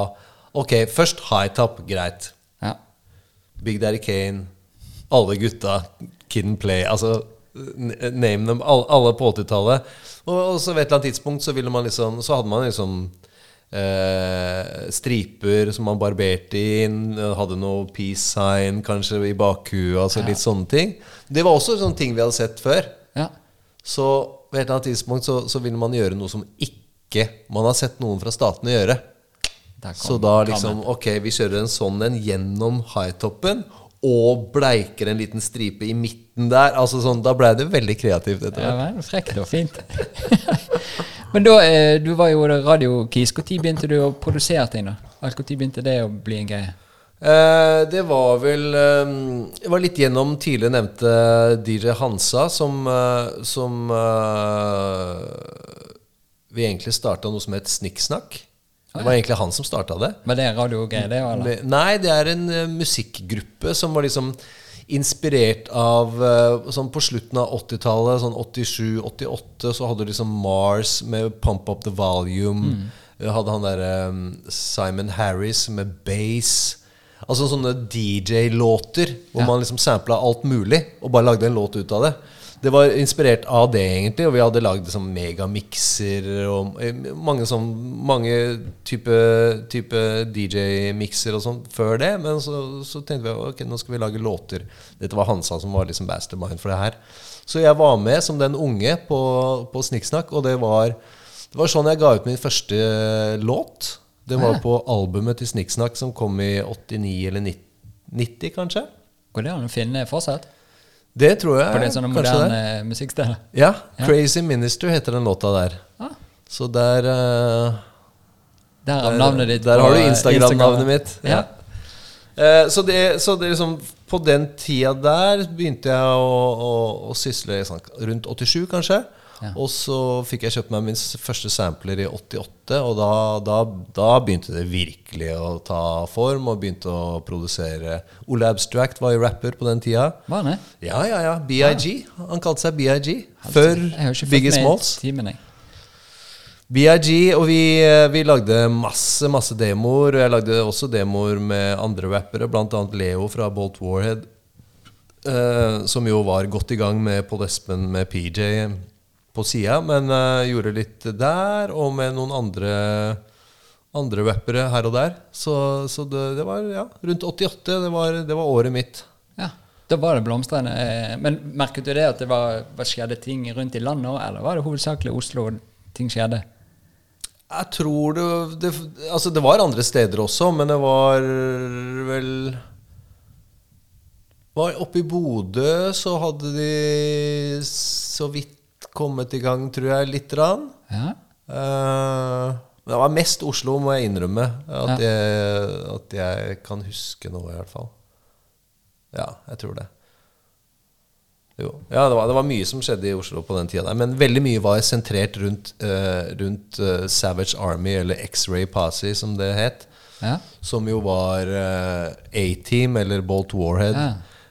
Ok, først high top, greit. Ja. Big Daddy Kane, alle gutta Kid and Play. Altså name them. Alle, alle på 80-tallet. Og, og så ved et eller annet tidspunkt så ville man liksom Så hadde man liksom eh, striper som man barberte inn. Hadde noe peace sign kanskje i bakhuet. Altså litt sånne ting. Det var også sånne ting vi hadde sett før. Ja. Så ved et eller annet tidspunkt så, så ville man gjøre noe som ikke man har sett noen fra statene gjøre. Så da liksom Ok, vi kjører en sånn en gjennom hightoppen. Og bleiker en liten stripe i midten der. Altså sånn, Da blei det veldig kreativt. etter Ja, hvert. Ja, frekt og fint. Men da, eh, du var jo radio-kis. Når begynte du å produsere ting? da? Når begynte det å bli en greie? Eh, det var vel eh, Det var litt gjennom tidligere nevnte DJ Hansa, som, eh, som eh, Vi egentlig starta noe som het Snikksnakk. Det var egentlig han som starta det. Men det radiogreier, det? Eller? Nei, det er en eh, musikkgruppe som var liksom inspirert av eh, Sånn på slutten av 80-tallet, sånn 87-88, så hadde du liksom Mars med Pump Up The Volume. Mm. hadde han derre Simon Harris med Bass. Altså sånne DJ-låter hvor man liksom sampla alt mulig og bare lagde en låt ut av det. Det var inspirert av det, egentlig. Og vi hadde lagd sånn megamikser og eh, mange, sånn, mange type, type DJ-mikser og sånn før det. Men så, så tenkte vi ok, nå skal vi lage låter. Dette var Hansa som var liksom mastermind for det her. Så jeg var med som den unge på, på Snikksnakk, og det var, det var sånn jeg ga ut min første låt. Det var på albumet til Snikksnakk som kom i 89 eller 90, 90 kanskje. Går det an å finne fortsatt? Det tror jeg. For det sånne kanskje det. moderne musikksteder? Ja, 'Crazy Minister' heter den låta der. Ah, Så der uh, Der Der, navnet ditt. der har du Instagram-navnet mitt. Ja. Eh, så det, så det liksom På den tida der begynte jeg å, å, å sysle sånn, rundt 87, kanskje. Ja. Og så fikk jeg kjøpt meg min første sampler i 88, og da, da, da begynte det virkelig å ta form, og begynte å produsere Ole Abstract var jo rapper på den tida. Var han det? Ja, ja, ja. BIG. Han kalte seg BIG. Før Biggie Smalls. timen, jeg. BIG, og vi, vi lagde masse masse demoer. Jeg lagde også demoer med andre rappere, bl.a. Leo fra Bolt Warhead. eh, som jo var godt i gang med Paul Espen med PJ på sida, men uh, gjorde litt der, og med noen andre andre rappere her og der. Så, så det, det var ja, rundt 88. Det var, det var året mitt. Ja, da var det blomstrende. eh, Men merket du det at det var, var skjedde ting rundt i landet òg, eller var det hovedsakelig Oslo ting skjedde? Jeg tror det, det Altså, det var andre steder også, men det var vel var Oppe i Bodø så hadde de så vidt kommet i gang, tror jeg, lite grann. Ja. Uh, men det var mest Oslo, må jeg innrømme. At, jeg, at jeg kan huske noe, i hvert fall. Ja, jeg tror det. Jo. Ja, det var, det var mye som skjedde i Oslo på den tida der. Men veldig mye var sentrert rundt, uh, rundt uh, Savage Army, eller X-Ray Posse, som det het. ja. Som jo var A-Team, eller Bolt Warhead, Ja.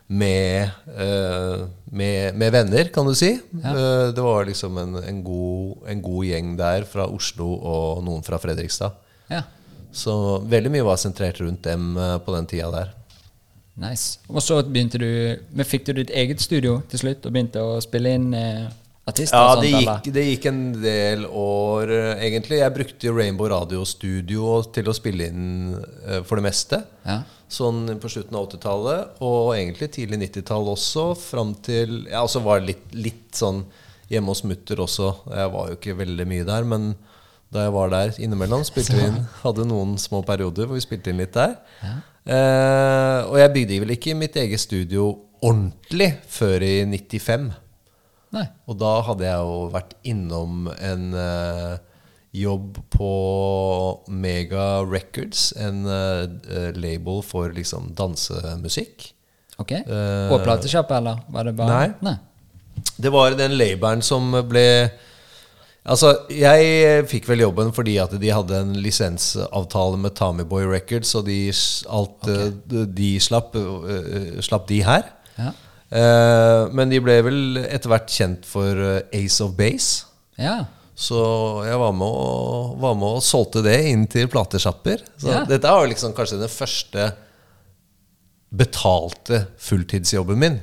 Med, eh, med, med venner, kan du si. Ja. det var liksom en, en, god, en god gjeng der fra Oslo og noen fra Fredrikstad. ja. Så veldig mye var sentrert rundt dem eh, på den tida der. Nice. Og så begynte du Men fikk du ditt eget studio til slutt og begynte å spille inn eh, artister? Ja, sånt, det gikk, det gikk en del år, eh, egentlig. Jeg brukte Rainbow Radio Studio til å spille inn eh, for det meste. Ja. Sånn på slutten av 80-tallet, og egentlig tidlig 90-tall også. Fram til Jeg også var litt, litt sånn hjemme hos mutter også. Jeg var jo ikke veldig mye der, men da jeg var der innimellom, spilte vi inn Hadde noen små perioder hvor vi spilte inn litt der. Eh, og jeg bygde vel ikke mitt eget studio ordentlig før i 95. Nei. Og da hadde jeg jo vært innom en uh, jobb på Mega Records, en uh, label for liksom dansemusikk. Ok. Uh, og platesjappe, eller? Var det bare nei. Det var den labelen som ble Altså, jeg fikk vel jobben fordi at de hadde en lisensavtale med Tommyboy Records, og de, alt, okay. de, slapp, eh, slapp de her. Ja. Eh, men de ble vel etter hvert kjent for eh, Ace of Base. ja. Så jeg var med og, var med og solgte det inn til platesjapper. Så Ja. dette var liksom kanskje den første betalte fulltidsjobben min.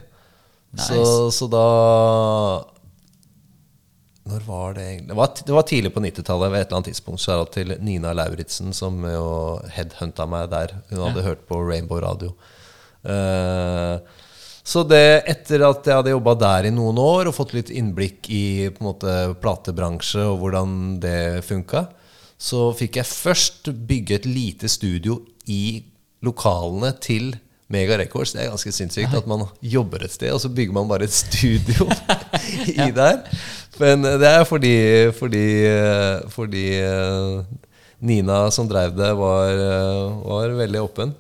Nice. Så, så da Når var det egentlig? Det var, det var tidlig på 90-tallet. Ved et eller annet tidspunkt så er det til Nina Lauritzen, som jo headhunta meg der. Hun hadde hørt på Rainbow Radio. Eh, så det, etter at jeg hadde jobba der i noen år og fått litt innblikk i på en måte platebransje og hvordan det funka, så fikk jeg først bygge et lite studio i lokalene til Mega Records. Det er ganske sinnssykt at man jobber et sted, og så bygger man bare et studio i der. Men det er fordi, fordi, fordi eh, Nina som drev det, var, eh, var veldig åpen.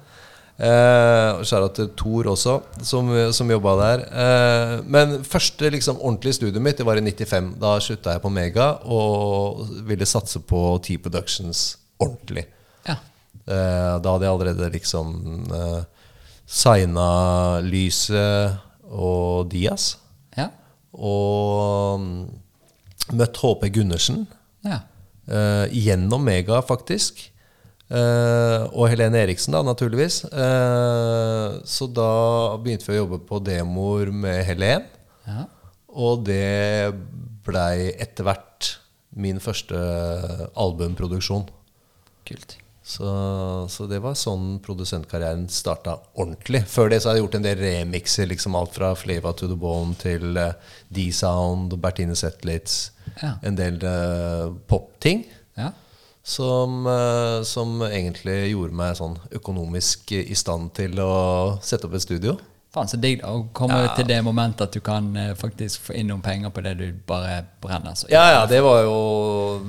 Eh, Skjæra til Thor også, som, som jobba der. Eh, men første liksom, ordentlige studiet mitt det var i 95. Da slutta jeg på Mega og ville satse på T-Productions ordentlig. Ja. Eh, da hadde jeg allerede liksom eh, signa Lyset og Dias. Ja. Og um, møtt HP Gundersen. ja. eh, gjennom Mega, faktisk. Eh, og Helene Eriksen, da, naturligvis. Uh, så da begynte vi å jobbe på demoer med Helen. ja. Og det blei etter hvert min første albumproduksjon. Kult. Så, så det var sånn produsentkarrieren starta ordentlig. Før det så hadde jeg gjort en del remixer. Liksom alt fra Flava to the Bone til uh, D-Sound Bertine Zetlitz. Ja. En del uh, popting. Ja. Som, eh, som egentlig gjorde meg sånn økonomisk i stand til å sette opp et studio. Faen, så digg å komme Ja. til det momentet at du kan eh, faktisk få inn noen penger på det du bare brenner. Så. Ja, ja, det var jo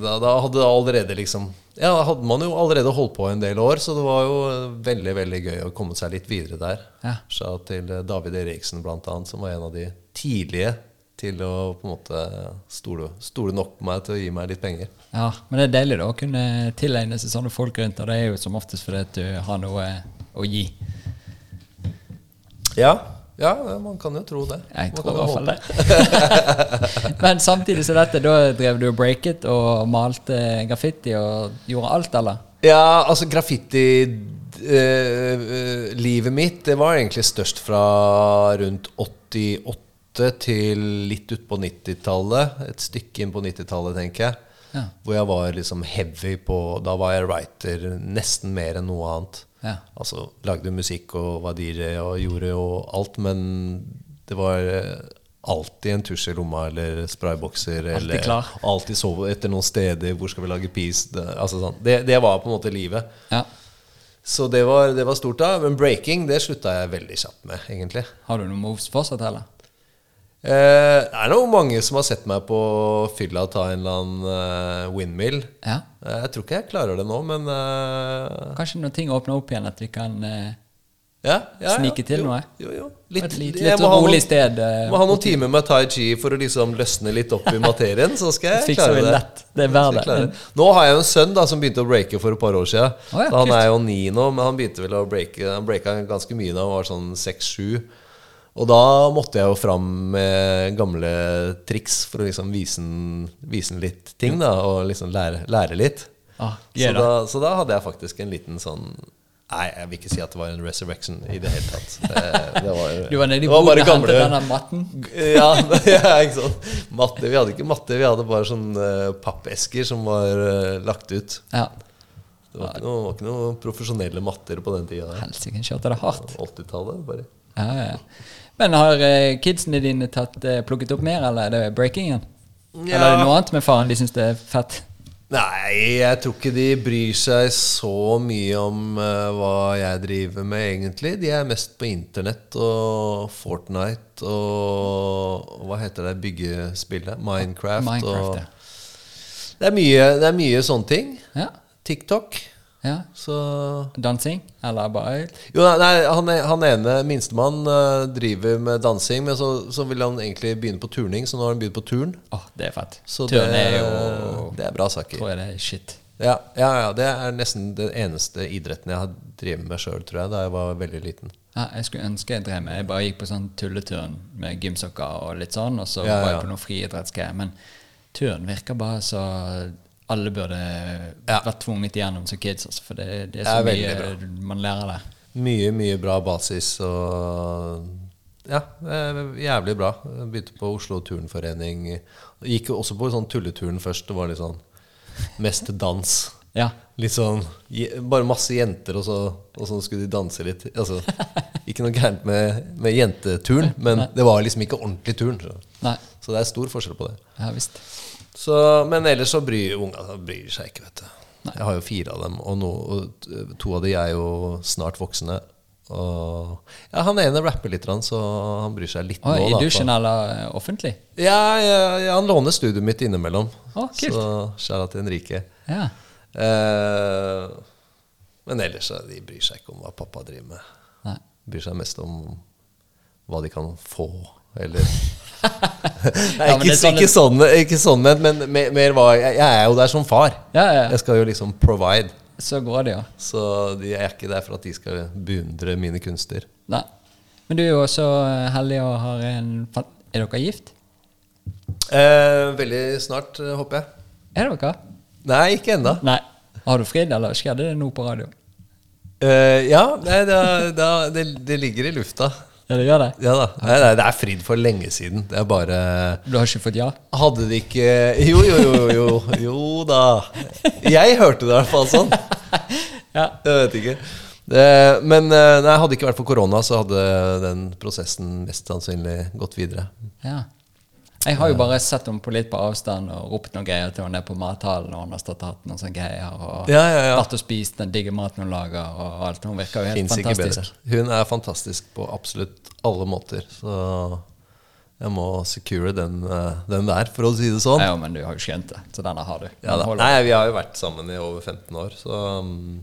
Da, da hadde det allerede liksom Ja, da hadde man jo allerede holdt på en del år, så det var jo veldig, veldig gøy å komme seg litt videre der. Ja. Så til eh, David Eriksen, blant annet, som var en av de tidlige til å på en måte stole, stole nok på meg til å gi meg litt penger. Ja, men det er deilig da å kunne tilegne seg sånne folk rundt, og det er jo som oftest fordi at du har noe å gi. Ja, ja man kan jo tro det. Jeg Man tror i hvert fall det. Men samtidig som dette, da drev du og breaket og malte graffiti og gjorde alt, eller? Ja, altså graffiti-livet mitt Det var egentlig størst fra rundt 88 til litt utpå 90-tallet. Et stykke inn på 90-tallet, tenker jeg. Ja. Hvor jeg var liksom heavy på Da var jeg writer nesten mer enn noe annet. Ja. Altså lagde musikk og var DJ og gjorde jo alt, men det var eh, alltid en tusj i lomma eller spraybokser. Eller klar. alltid sove etter noen steder. Hvor skal vi lage peace? Det, altså sånn. det, det var på en måte livet. Ja. Så det var, det var stort da. Men breaking det slutta jeg veldig kjapt med, egentlig. Har du noen moves fortsatt, eller? Eh, det er nok mange som har sett meg på fylla ta en eller annen eh, windmill. Ja. Eh, jeg tror ikke jeg klarer det nå, men eh, Kanskje når ting åpner opp igjen, at vi kan eh, ja, ja, Snike til jo, noe? Jo, jo. Litt, litt- litt rolig sted, eh, Må ha noen timer med tai chi for å liksom løsne litt opp i materien, så skal jeg klare det. lett. Det er jeg det. Nå har jeg jo en sønn da som begynte å breake for et par år siden. Oh, ja, han er jo ni nå, men han begynte vel å breake Han breaka ganske mye da han var sånn seks-sju. Og da måtte jeg jo fram med gamle triks for å liksom vise han litt ting, da, og liksom lære, lære litt. Ah, Så da. så da hadde jeg faktisk en liten sånn Nei, jeg vil ikke si at det var en resurrection i det hele tatt. Det, det var, Du var nede i boden og hentet denne matten? ja, ja, ikke sant. Matte. Vi hadde ikke matte, vi hadde bare sånne eh, pappesker som var eh, lagt ut. Ja. Det var ikke noe, var ikke noen profesjonelle matter på den tida. Helsike, kjørte det hardt. 80-tallet, bare. Ja, ja. Men har eh, kidsene dine tatt, eh, plukket opp mer, eller er det breakingen? Eller er det noe annet med faren de syns det er fett? Nei, jeg tror ikke de bryr seg så mye om uh, hva jeg driver med, egentlig. De er mest på internett og Fortnite og Hva heter det byggespillet? Minecraft. Minecraft, og, ja. det, er mye, det er mye sånne ting. ja. TikTok. Ja. Så Dansing? Eller bare Jo, nei, han, han ene, minstemann, eh, driver med dansing, men så, så vil han egentlig begynne på turning, så nå har han begynt på turn. Åh, det er fett. Så Turn det, er jo det er bra saker. Tror jeg det er shit. Ja, ja, ja, det er nesten den eneste idretten jeg har drevet med sjøl, tror jeg, da jeg var veldig liten. Ja, jeg skulle ønske jeg drev med Jeg bare gikk på sånn tulleturn med gymsokker og litt sånn, og så Ja, var jeg på noe friidrettsgreier. Men turn virker bare så alle burde Ja. vært tvunget igjennom som kids, altså, for det, det er Det så er mye mye man lærer der. Mye, mye bra basis og Ja, jævlig bra. Jeg begynte på Oslo Turnforening. Gikk også på sånn tulleturen først. Det var litt sånn mest dans. Ja. Litt sånn Bare masse jenter, og så, og så skulle de danse litt. Altså, ikke noe gærent med, med jenteturn, men det var liksom ikke ordentlig turn. Så. Så det er stor forskjell på det. Ja visst. Så, men ellers så bryr unga bryr seg ikke, vet du. Jeg har jo fire av dem, og, no, og to av de er jo snart voksne. Og ja, Han ene rapper litt, så han bryr seg litt Å, nå. I dusjen eller offentlig? Ja, ja, ja, han låner studioet mitt innimellom. Oh, kult. Så skjæra til Henrike. Ja. Eh, men ellers så de bryr seg ikke om hva pappa driver med. Nei. Bryr seg mest om hva de kan få, eller Nei, Ja, ikke, sånn ikke sånn, ikke sånn men, men mer, mer jeg, jeg er jo der som far. Ja, ja. Jeg skal jo liksom provide. Så går det, ja. Så de er ikke der for at de skal beundre mine kunster. Nei. Men du er jo også eh, heldig og har en Er dere gift? Eh, veldig snart, eh, håper jeg. Er dere? Nei, ikke ennå. Har du fridd, eller skjedde det noe på radio? Eh, ja, nei, det, det, det ligger i lufta. Ja, det gjør det? Ja da. Nei, nei, det er fridd for lenge siden. Det er bare Du har ikke fått ja? Hadde de ikke Jo, jo, jo, jo, jo da. Jeg hørte det i hvert fall sånn. Ja. Jeg vet ikke. Det, men eh, nei, hadde det ikke vært for korona, så hadde den prosessen mest sannsynlig gått videre. ja. Jeg har jo bare sett henne på litt på avstand og ropt noen greier til henne på mathallen og hun har stått og hatt noen sånne greier. Og Ja, ja, ja. vært og spist den digge maten hun lager, og alt. Hun virker jo helt ikke fantastisk. Hun er fantastisk på absolutt alle måter. Så jeg må secure den, eh, den der, for å si det sånn. Ja, men du har jo skjønt det, så denne har du. Ja. Nei, vi har jo vært sammen i over 15 år, så um,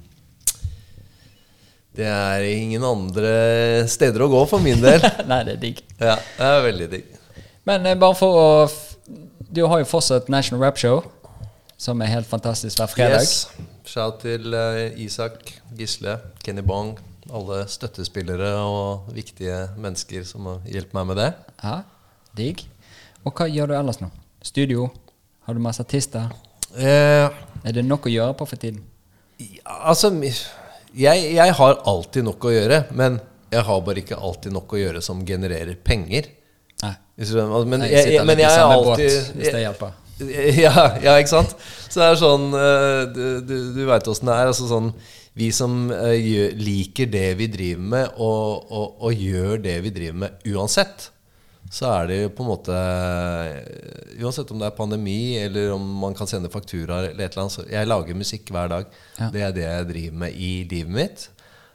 Det er ingen andre steder å gå for min del. Nei, det er digg. Ja, det er veldig digg. Men eh, bare for å Du har jo fortsatt National Rap Show, som er helt fantastisk hver fredag. Yes. Shout til eh, Isak, Gisle, Kenny Bong, alle støttespillere og viktige mennesker som har hjulpet meg med det. Ja, digg. Og hva gjør du ellers nå? Studio? Har du masse artister? Eh, Er det nok å gjøre på for tiden? ja, altså jeg, jeg har alltid nok å gjøre, men jeg har bare ikke alltid nok å gjøre som genererer penger. Nei. Hvis du skjønner. Men Jeg jeg, men jeg er alltid båt, hvis det hjelper. Ja, ja, ikke sant? Så det er sånn eh, Du, du, du veit åssen det er. Altså sånn, vi som eh, liker det vi driver med, og, og, og gjør det vi driver med uansett, så er det jo på en måte eh, Uansett om det er pandemi, eller om man kan sende fakturaer eller et eller annet så Jeg lager musikk hver dag. Ja. Det er det jeg driver med i livet mitt.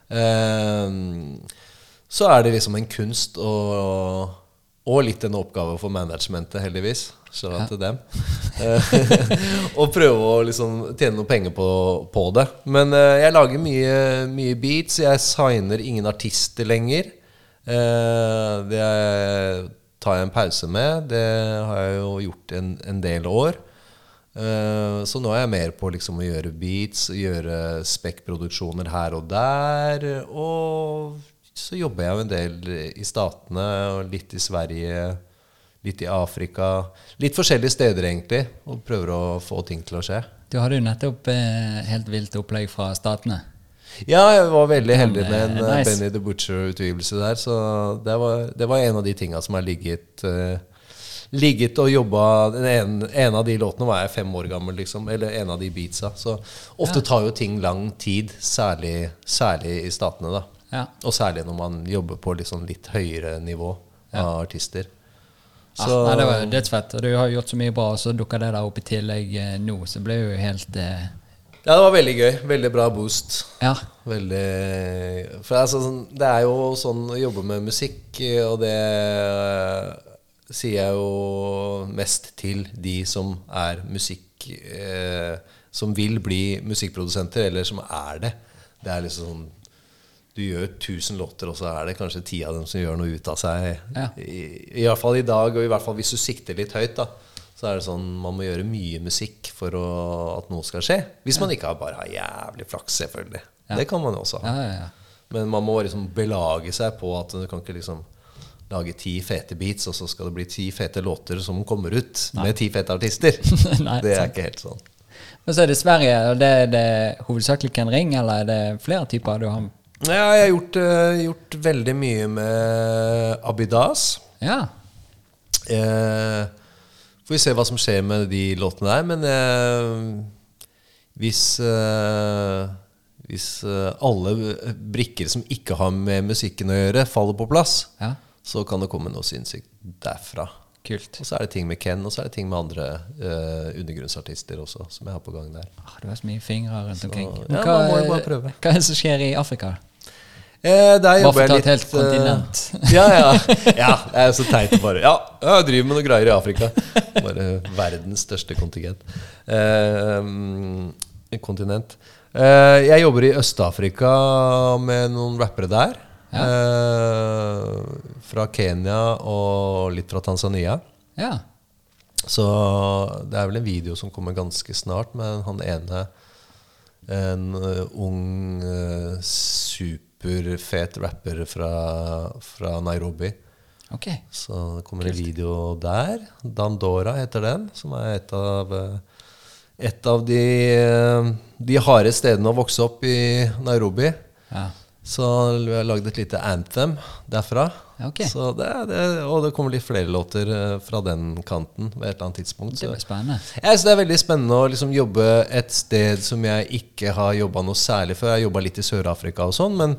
Um, så er det liksom en kunst og, og litt en oppgave for managementet, heldigvis. Så til dem. Og prøve å liksom tjene noe penger på, på det. Men uh, jeg lager mye, mye beats. Jeg signer ingen artister lenger. Uh, det tar jeg en pause med. Det har jeg jo gjort en, en del år. Uh, så nå er jeg mer på liksom å gjøre beats, gjøre spekkproduksjoner her og der. Og så jobber jeg jo en del i Statene, og litt i Sverige, litt i Afrika. Litt forskjellige steder, egentlig, og prøver å få ting til å skje. Du hadde jo nettopp eh, helt vilt opplegg fra Statene. Ja, jeg var veldig heldig med en eh, nice. Benny the Butcher-utgivelse der, så det var, det var en av de tinga som har ligget eh, Ligget og jobba en, en av de låtene var jeg fem år gammel, liksom. Eller en av de beatsa. Så ofte tar jo ting lang tid, særlig, særlig i statene, da. Ja. Og særlig når man jobber på sånn litt høyere nivå av artister. Så, ah, nei, det var dødsfett. Og du har gjort så mye bra, og så dukka det der opp i tillegg eh, nå. Så ble det jo helt eh, Ja, det var veldig gøy. Veldig bra boost. Ja. Veldig For er, sånn, det er jo sånn å jobbe med musikk, og det sier jeg jo mest til de som er musikk eh, Som vil bli musikkprodusenter, eller som er det. Det er liksom sånn Du gjør 1000 låter, og så er det kanskje ti av dem som gjør noe ut av seg. Ja. I, I hvert fall i dag, og i hvert fall hvis du sikter litt høyt, da. Så er det sånn man må gjøre mye musikk for å, at noe skal skje. Hvis man ikke har bare har jævlig flaks, selvfølgelig. Det kan man jo også ha. Ja, ja, ja. Men man må liksom belage seg på at du kan ikke liksom lage ti fete beats, og så skal det bli ti fete låter som kommer ut med ti fete artister. Nei, det er sant. ikke helt sånn. Men så er det Sverige, og det er det hovedsakelig Ken Ring, eller er det flere typer du har Ja, jeg har gjort, uh, gjort veldig mye med Abidas. Ja. Uh, får vi se hva som skjer med de låtene der. Men uh, hvis Hvis alle brikker som ikke har med musikken å gjøre, faller på plass, ja. så kan det komme noe sinnssykt derfra. Kult. Og så er det ting med Ken, og så er det ting med andre uh, undergrunnsartister også, som jeg har på gang der. Ah, det var så mye fingre rundt omkring. ja, prøve. hva er det som skjer i Afrika? Eh, der jobber jeg et litt helt kontinent. eh, ja, ja. ja, jeg er så teit bare Ja, jeg driver med noe greier i Afrika. Bare verdens største kontingent. Eh, mm, kontinent. Eh, jeg jobber i Øst-Afrika med noen rappere der. Eh, fra Kenya og litt fra Tanzania. Ja. Så det er vel en video som kommer ganske snart med han ene En eh, ung, eh, superfet rapper fra, fra Nairobi. Ok. Så det kommer en video der. Dandora heter den, som er et av eh, et av de, eh, de harde stedene å vokse opp i Nairobi. Ja. Så vi har lagd et lite anthem derfra. Ja, ok. Så det, det, og det kommer litt flere låter eh, fra den kanten ved et eller annet tidspunkt. Det blir spennende. Jeg synes det er veldig spennende å liksom jobbe et sted som jeg ikke har jobba noe særlig før. Jeg har jobba litt i Sør-Afrika og sånn, men,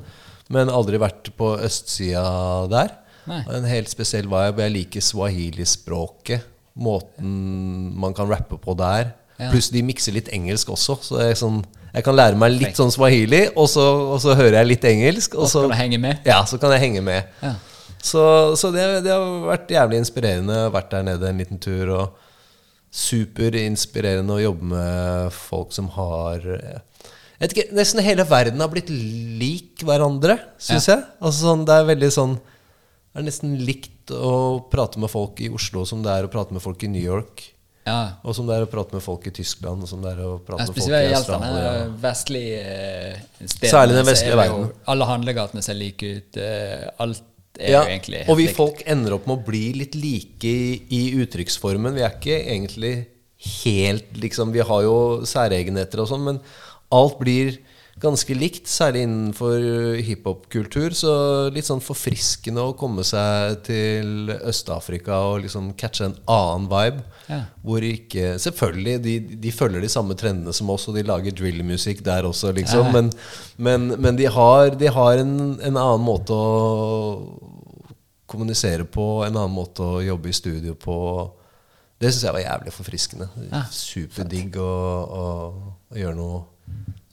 men aldri vært på østsida der. Nei. En helt spesiell vibe. Jeg liker swahili-språket. Måten man kan rappe på der. Ja. Pluss de mikser litt engelsk også, så det er sånn, jeg kan lære meg litt sånn swahili, og så, og så hører jeg litt engelsk. Og så kan du henge med. ja, så kan jeg henge med. Ja. Så, så det, det har vært jævlig inspirerende. å Vært der nede en liten tur. Og superinspirerende å jobbe med folk som har jeg vet ikke, Nesten hele verden har blitt lik hverandre, syns jeg. Altså sånn, Det er veldig sånn Det er nesten likt å prate med folk i Oslo som det er å prate med folk i New York. Ja. Og som det er å prate med folk i Tyskland, og som det er å prate med folk i Spesielt Ja. Australia. vestlige steder. Særlig den vestlige verden. Alle handlegatene ser like ut. eh, Alt er Ja, jo egentlig og vi likt. folk ender opp med å bli litt like i, i uttrykksformen. Vi er ikke egentlig helt liksom Vi har jo særegenheter og sånn, men alt blir ganske likt, særlig innenfor hiphop-kultur. Så litt sånn forfriskende å komme seg til Øst-Afrika og liksom catche en annen vibe. Ja. Hvor ikke Selvfølgelig, de, de følger de samme trendene som oss, og de lager drill-musikk der også, liksom. Ja. Men, men, men de har, de har en, en annen måte å kommunisere på, en annen måte å jobbe i studio på. Det syns jeg var jævlig forfriskende. Ja, Superdigg å, gjøre noe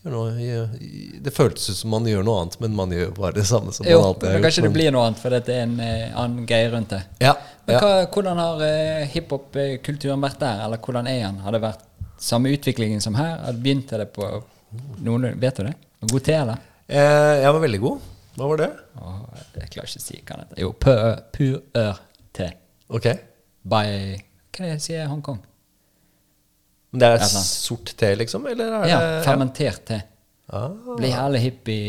Det føltes ut som man gjør noe annet, men man gjør bare det samme som Jo, man alltid har gjort. kanskje det blir noe annet, for det er en eh, annen greie rundt det. ja, Men ja. hva, hvordan har eh, hiphop-kulturen vært der, eller hvordan er den? Har det vært samme utviklingen som her? Har det begynt det på noen, Vet du det? God te, eller? Eh, jeg var veldig god. Hva var det? Åh, jeg klarer ikke å si hva det heter. Jo, pur-ør-te. Ok. By Hva er det jeg sier Hongkong? Det er sort te, liksom? Eller er Ja, det fermentert te. Ah. Blir jævlig hipp i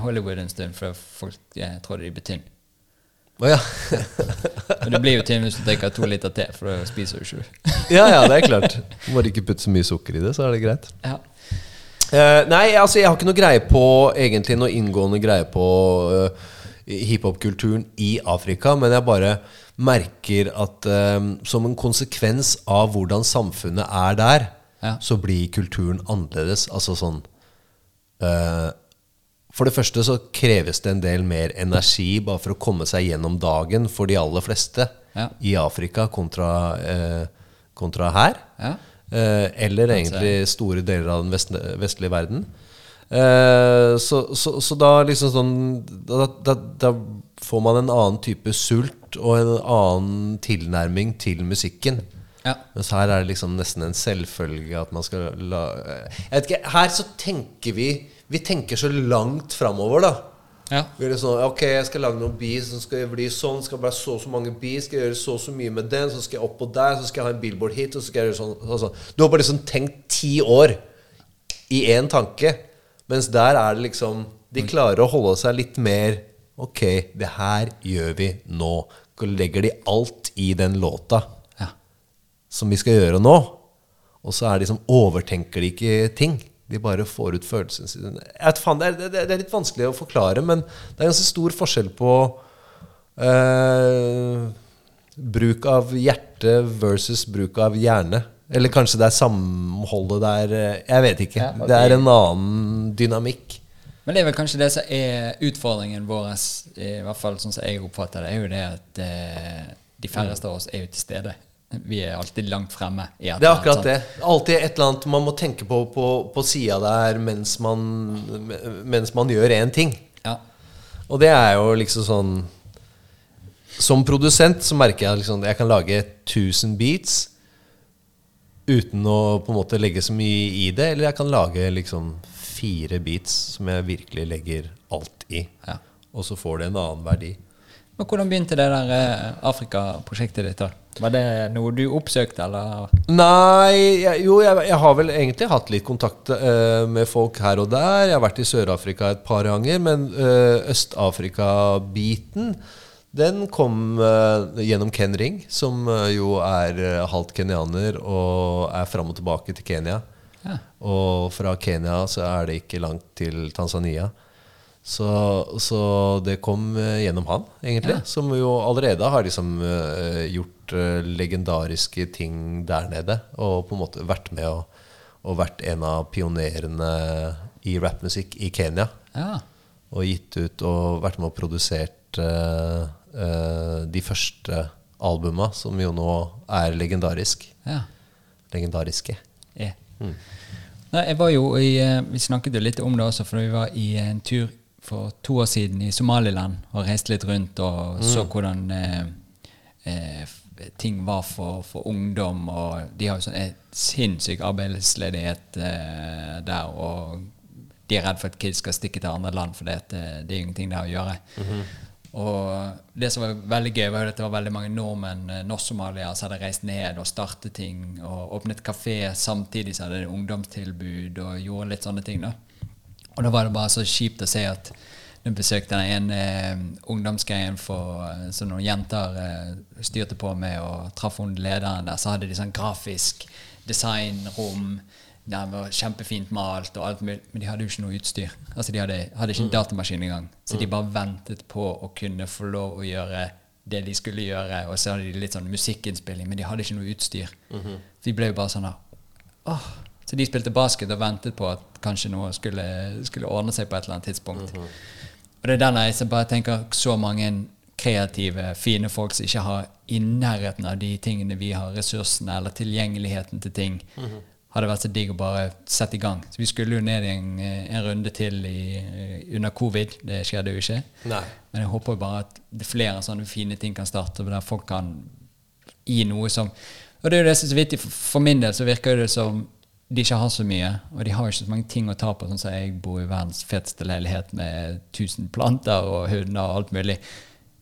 Hollywood en stund, for folk eh, trodde de ble tynne. Oh, ja. Men du blir jo tynn hvis du drikker to liter te, for da spiser du ikke. ja, ja, det er klart. Bare ikke putte så mye sukker i det, så er det greit. Ja. Uh, nei, altså jeg har ikke noe greie på Egentlig noe inngående greie på uh, hiphop-kulturen i Afrika, men jeg bare merker at uh, som en konsekvens av hvordan samfunnet er der, Ja. så blir kulturen annerledes. Altså sånn uh, For det første så kreves det en del mer energi bare for å komme seg gjennom dagen for de aller fleste Ja. i Afrika kontra, eh, kontra her. Ja. Eh, eller egentlig store deler av den vestlige, vestlige verden. Eh, så, så, så da liksom sånn da, da, da får man en annen type sult og en annen tilnærming til musikken. Ja. Mens her er det liksom nesten en selvfølge at man skal la Jeg vet ikke, Her så tenker vi Vi tenker så langt framover, da. Ja. Vi er litt sånn, ok, jeg skal lage noen beats som skal bli sånn, skal bli så og så mange beats, skal jeg gjøre så og så mye med den, så skal jeg opp og der, så skal jeg ha en billboard-hit, og så skal jeg gjøre sånn, sånn, sånn. Du har bare liksom tenkt ti år i én tanke, mens der er det liksom De klarer å holde seg litt mer Ok, det her gjør vi nå. Så legger de alt i den låta. Som vi skal gjøre nå. Og så er de som overtenker de ikke ting. De bare får ut følelsene sine. Det, det, er litt vanskelig å forklare, men det er ganske stor forskjell på eh, bruk av hjerte versus bruk av hjerne. Eller kanskje det er samholdet der eh, Jeg vet ikke. Ja, okay. Det er en annen dynamikk. Men det er vel kanskje det som er utfordringen vår, i hvert fall sånn som jeg oppfatter det, er jo det at eh, de færreste av oss er jo til stede. Vi er alltid langt fremme. Det er akkurat det. Alltid et eller annet man må tenke på på, på sida der mens man, mens man gjør én ting. Ja. Og det er jo liksom sånn Som produsent så merker jeg liksom jeg kan lage 1000 beats uten å på en måte legge så mye i det. Eller jeg kan lage liksom fire beats som jeg virkelig legger alt i. Ja. Og så får det en annen verdi. Men hvordan begynte det der eh, Afrika-prosjektet ditt? da? Var det noe du oppsøkte, eller? Nei, jeg, jo, jeg, jeg har vel egentlig hatt litt kontakt uh, med folk her og der. Jeg har vært i Sør-Afrika et par ganger, men uh, Øst-Afrika-biten den kom uh, gjennom Ken Ring, som jo er halvt kenyaner og er fram og tilbake til Kenya. Ja. Og fra Kenya så er det ikke langt til Tanzania. Så, så det kom gjennom han, egentlig. Ja. Som jo allerede har liksom eh, gjort eh, legendariske ting der nede. Og på en måte vært med og, og vært en av pionerene i rappmusikk i Kenya. Ja. Og gitt ut og vært med og produsert uh, uh, de første albuma, som jo nå er legendarisk. ja. legendariske. er. Nei, jeg var jo i, Vi snakket jo litt om det også, for vi var i en tur for to år siden i Somaliland og reiste litt rundt og så hvordan eh, eh, ting var for, for ungdom. Og de har jo sånn eh, sinnssyk arbeidsledighet eh, der. Og de er redd for at kids skal stikke til andre land, for det, eh, det er ingenting der å gjøre. Og det som var veldig gøy, var at det var veldig mange nordmenn, eh, norsk-somaliere, som hadde reist ned og startet ting og åpnet kafé samtidig som hadde de ungdomstilbud og gjorde litt sånne ting. da. Og da var det bare så kjipt å se at når besøkte den ene eh, ungdomsgreie eh, som noen jenter eh, styrte på med, og traff hun lederen der, så hadde de sånn grafisk designrom. Det var kjempefint malt og alt mulig, men de hadde jo ikke noe utstyr. Altså De hadde, hadde ikke en datamaskin engang. Så de bare ventet på å kunne få lov å gjøre det de skulle gjøre. Og så hadde de litt sånn musikkinnspilling, men de hadde ikke noe utstyr. Så de ble jo bare sånn Åh. Så de spilte basket og ventet på at kanskje noe skulle, skulle ordne seg på et eller annet tidspunkt. Og det er den jeg bare tenker så mange kreative, fine folk som ikke har i nærheten av de tingene vi har, ressursene eller tilgjengeligheten til ting, hadde vært så digg å bare sette i gang. Så vi skulle jo ned i en, en runde til i, under covid. Det skjedde jo ikke. Nei. Men jeg håper jo bare at er flere sånne fine ting kan starte, der folk kan gi noe som Og det er jo det som er så vittig, for, min del så virker det som de ikke har så mye, og de har ikke så mange ting å ta på. Sånn som jeg bor i verdens feteste leilighet med 1000 planter og hunder og alt mulig.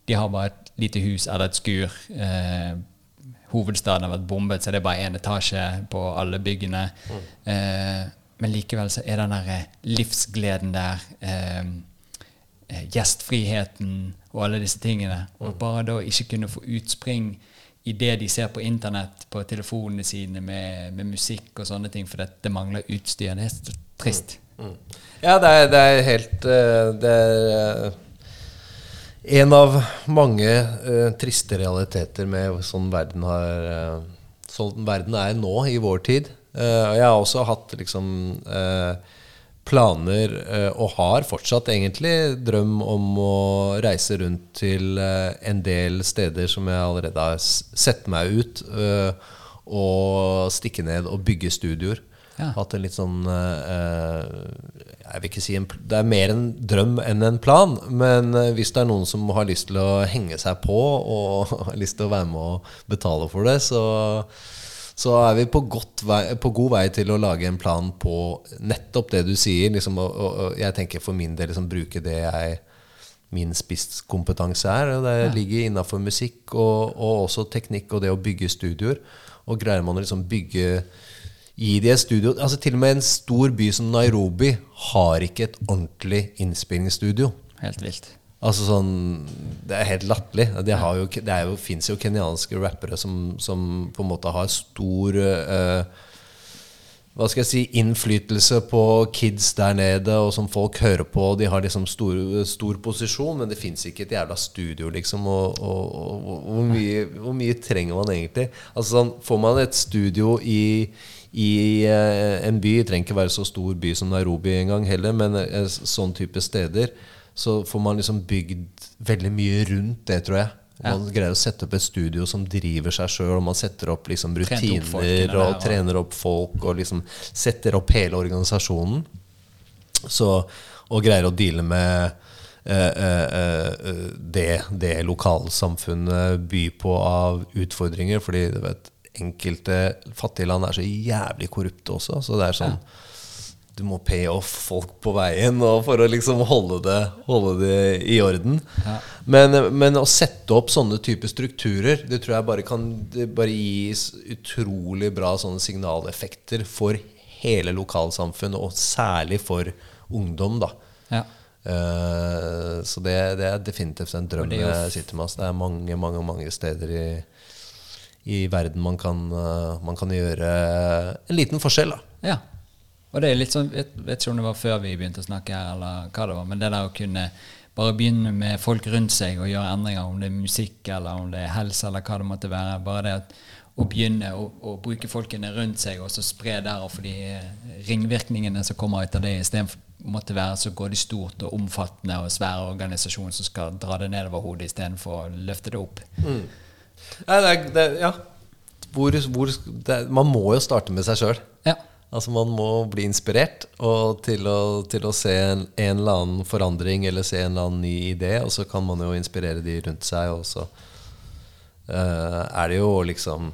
De har bare et lite hus eller et skur. Eh, hovedstaden har vært bombet, så det er bare én etasje på alle byggene. Eh, men likevel så er den der eh, livsgleden der. Eh, eh, gjestfriheten og alle disse tingene. Og bare da ikke kunne få utspring i det de ser på internett, på telefonene sine med, med musikk og sånne ting, for det mangler utstyr. Det er så trist. Ja, det er, det er helt eh, Det er en av mange uh, triste realiteter med sånn verden har uh, Sånn verden er nå i vår tid. Uh, jeg har også hatt liksom eh, planer, eh, og har fortsatt egentlig drøm om å reise rundt til eh, en del steder som jeg allerede har sett meg ut, eh, og stikke ned og bygge studioer. Ja. Hatt en litt sånn Jeg vil ikke si en, Det er mer en drøm enn en plan. Men hvis det er noen som har lyst til å henge seg på og har lyst til å være med og betale for det, så, så er vi på, godt vei, på god vei til å lage en plan på nettopp det du sier. Liksom, og, og, jeg tenker for min del liksom, bruke det jeg min spisskompetanse er. Og det ligger innafor musikk og, og også teknikk og det å bygge studioer. Og greier man å liksom bygge Gi de et studio altså Til og med en stor by som Nairobi har ikke et ordentlig innspillingsstudio. Helt vilt. Altså sånn Det er helt latterlig. Det, jo, det jo, fins jo kenyanske rappere som, som på en måte har stor uh, hva skal jeg si, innflytelse på kids der nede, og som folk hører på. De har liksom stor, stor posisjon, men det fins ikke et jævla studio, liksom. Og, og, og, og hvor, mye, hvor, mye, trenger man egentlig? Altså sånn, Får man et studio i, i eh, en by, det trenger ikke være så stor by som Nairobi engang heller, men eh, sånn type steder, så får man liksom bygd veldig mye rundt det, tror jeg. Ja. Man greier å sette opp et studio som driver seg sjøl, og man setter opp liksom rutiner opp og trener opp folk og liksom setter opp hele organisasjonen. Så, og greier å deale med eh, eh, det, det lokalsamfunnet byr på av utfordringer. Fordi vet, enkelte fattige land er så jævlig korrupte også. Så det er sånn ja du må pay off folk på veien for å liksom holde det, holde det i orden. Ja. Men, men, å sette opp sånne typer strukturer, det tror jeg bare kan bare gis utrolig bra sånne signaleffekter for hele lokalsamfunnet, og særlig for ungdom. da. Ja. Uh, så det, det, er definitivt en drøm jeg sitter med. Det er mange, mange, mange steder i, i verden man kan, uh, man kan gjøre en liten forskjell. da. Ja. Og det er litt sånn, Jeg vet ikke om det var før vi begynte å snakke her, eller hva det var, men det der å kunne bare begynne med folk rundt seg og gjøre endringer, om det er musikk eller om det er helse eller hva det måtte være. Bare det at å begynne å, å bruke folkene rundt seg og så spre der, for de ringvirkningene som kommer ut av det, istedenfor måtte være så går det stort og omfattende og svære organisasjoner som skal dra det nedover hodet istedenfor å løfte det opp. Mm. Det, det, ja. Hvor, hvor, det, man må jo starte med seg sjøl. Ja. Altså Man må bli inspirert og til, å, til å se en, en, eller annen forandring eller se en eller annen ny idé, og så kan man jo inspirere de rundt seg. Og så uh, er det jo liksom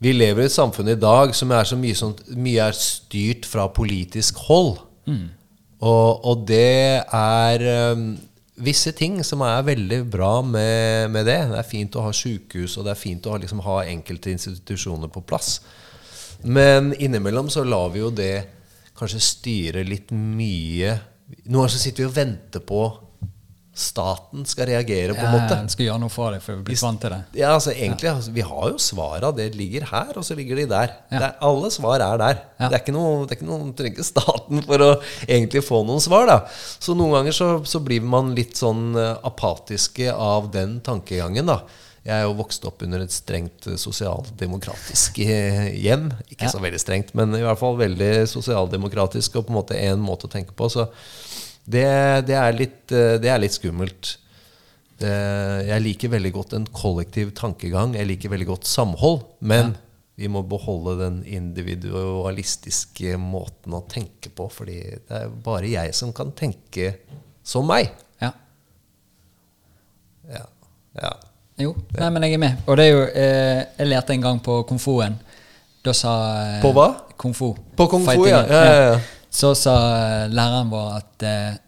Vi lever i et samfunn i dag som er så mye, sånn, mye er styrt fra politisk hold. Mm. Og, og, det er um, visse ting som er veldig bra med, med, det. Det er fint å ha sykehus, og det er fint å ha, liksom, ha enkelte institusjoner på plass. Men innimellom så lar vi jo det kanskje styre litt mye. Noen ganger så sitter vi og venter på staten skal reagere, på en måte. Ja, skal gjøre noe for deg for vi blir vant til det. Ja, altså egentlig, ja. Altså, Vi har jo svara. Det ligger her, og så ligger de der. Ja. Er, alle svar er der. Ja. Det er ikke noe, det er ikke noe trenger ikke staten for å egentlig få noen svar. da. Så noen ganger så, så blir man litt sånn uh, apatiske av den tankegangen. da. Jeg er jo vokst opp under et strengt eh, sosialdemokratisk eh, hjem. Ikke ja. så veldig strengt, men i hvert fall veldig sosialdemokratisk og på en måte en måte å tenke på. Så det, det, er, litt, eh, det er, litt, skummelt. Det, jeg liker veldig godt en kollektiv tankegang. Jeg liker veldig godt samhold. Men ja. vi må beholde den individualistiske måten å tenke på. Fordi det er bare jeg som kan tenke som meg. Ja. Ja. Jo, nei, men jeg er med. Og det er jo eh, Jeg lærte en gang på Komfoen. Da sa eh, På hva? Komfo. På Komfo, ja. Ja, ja, ja. Så sa eh, læreren vår at eh,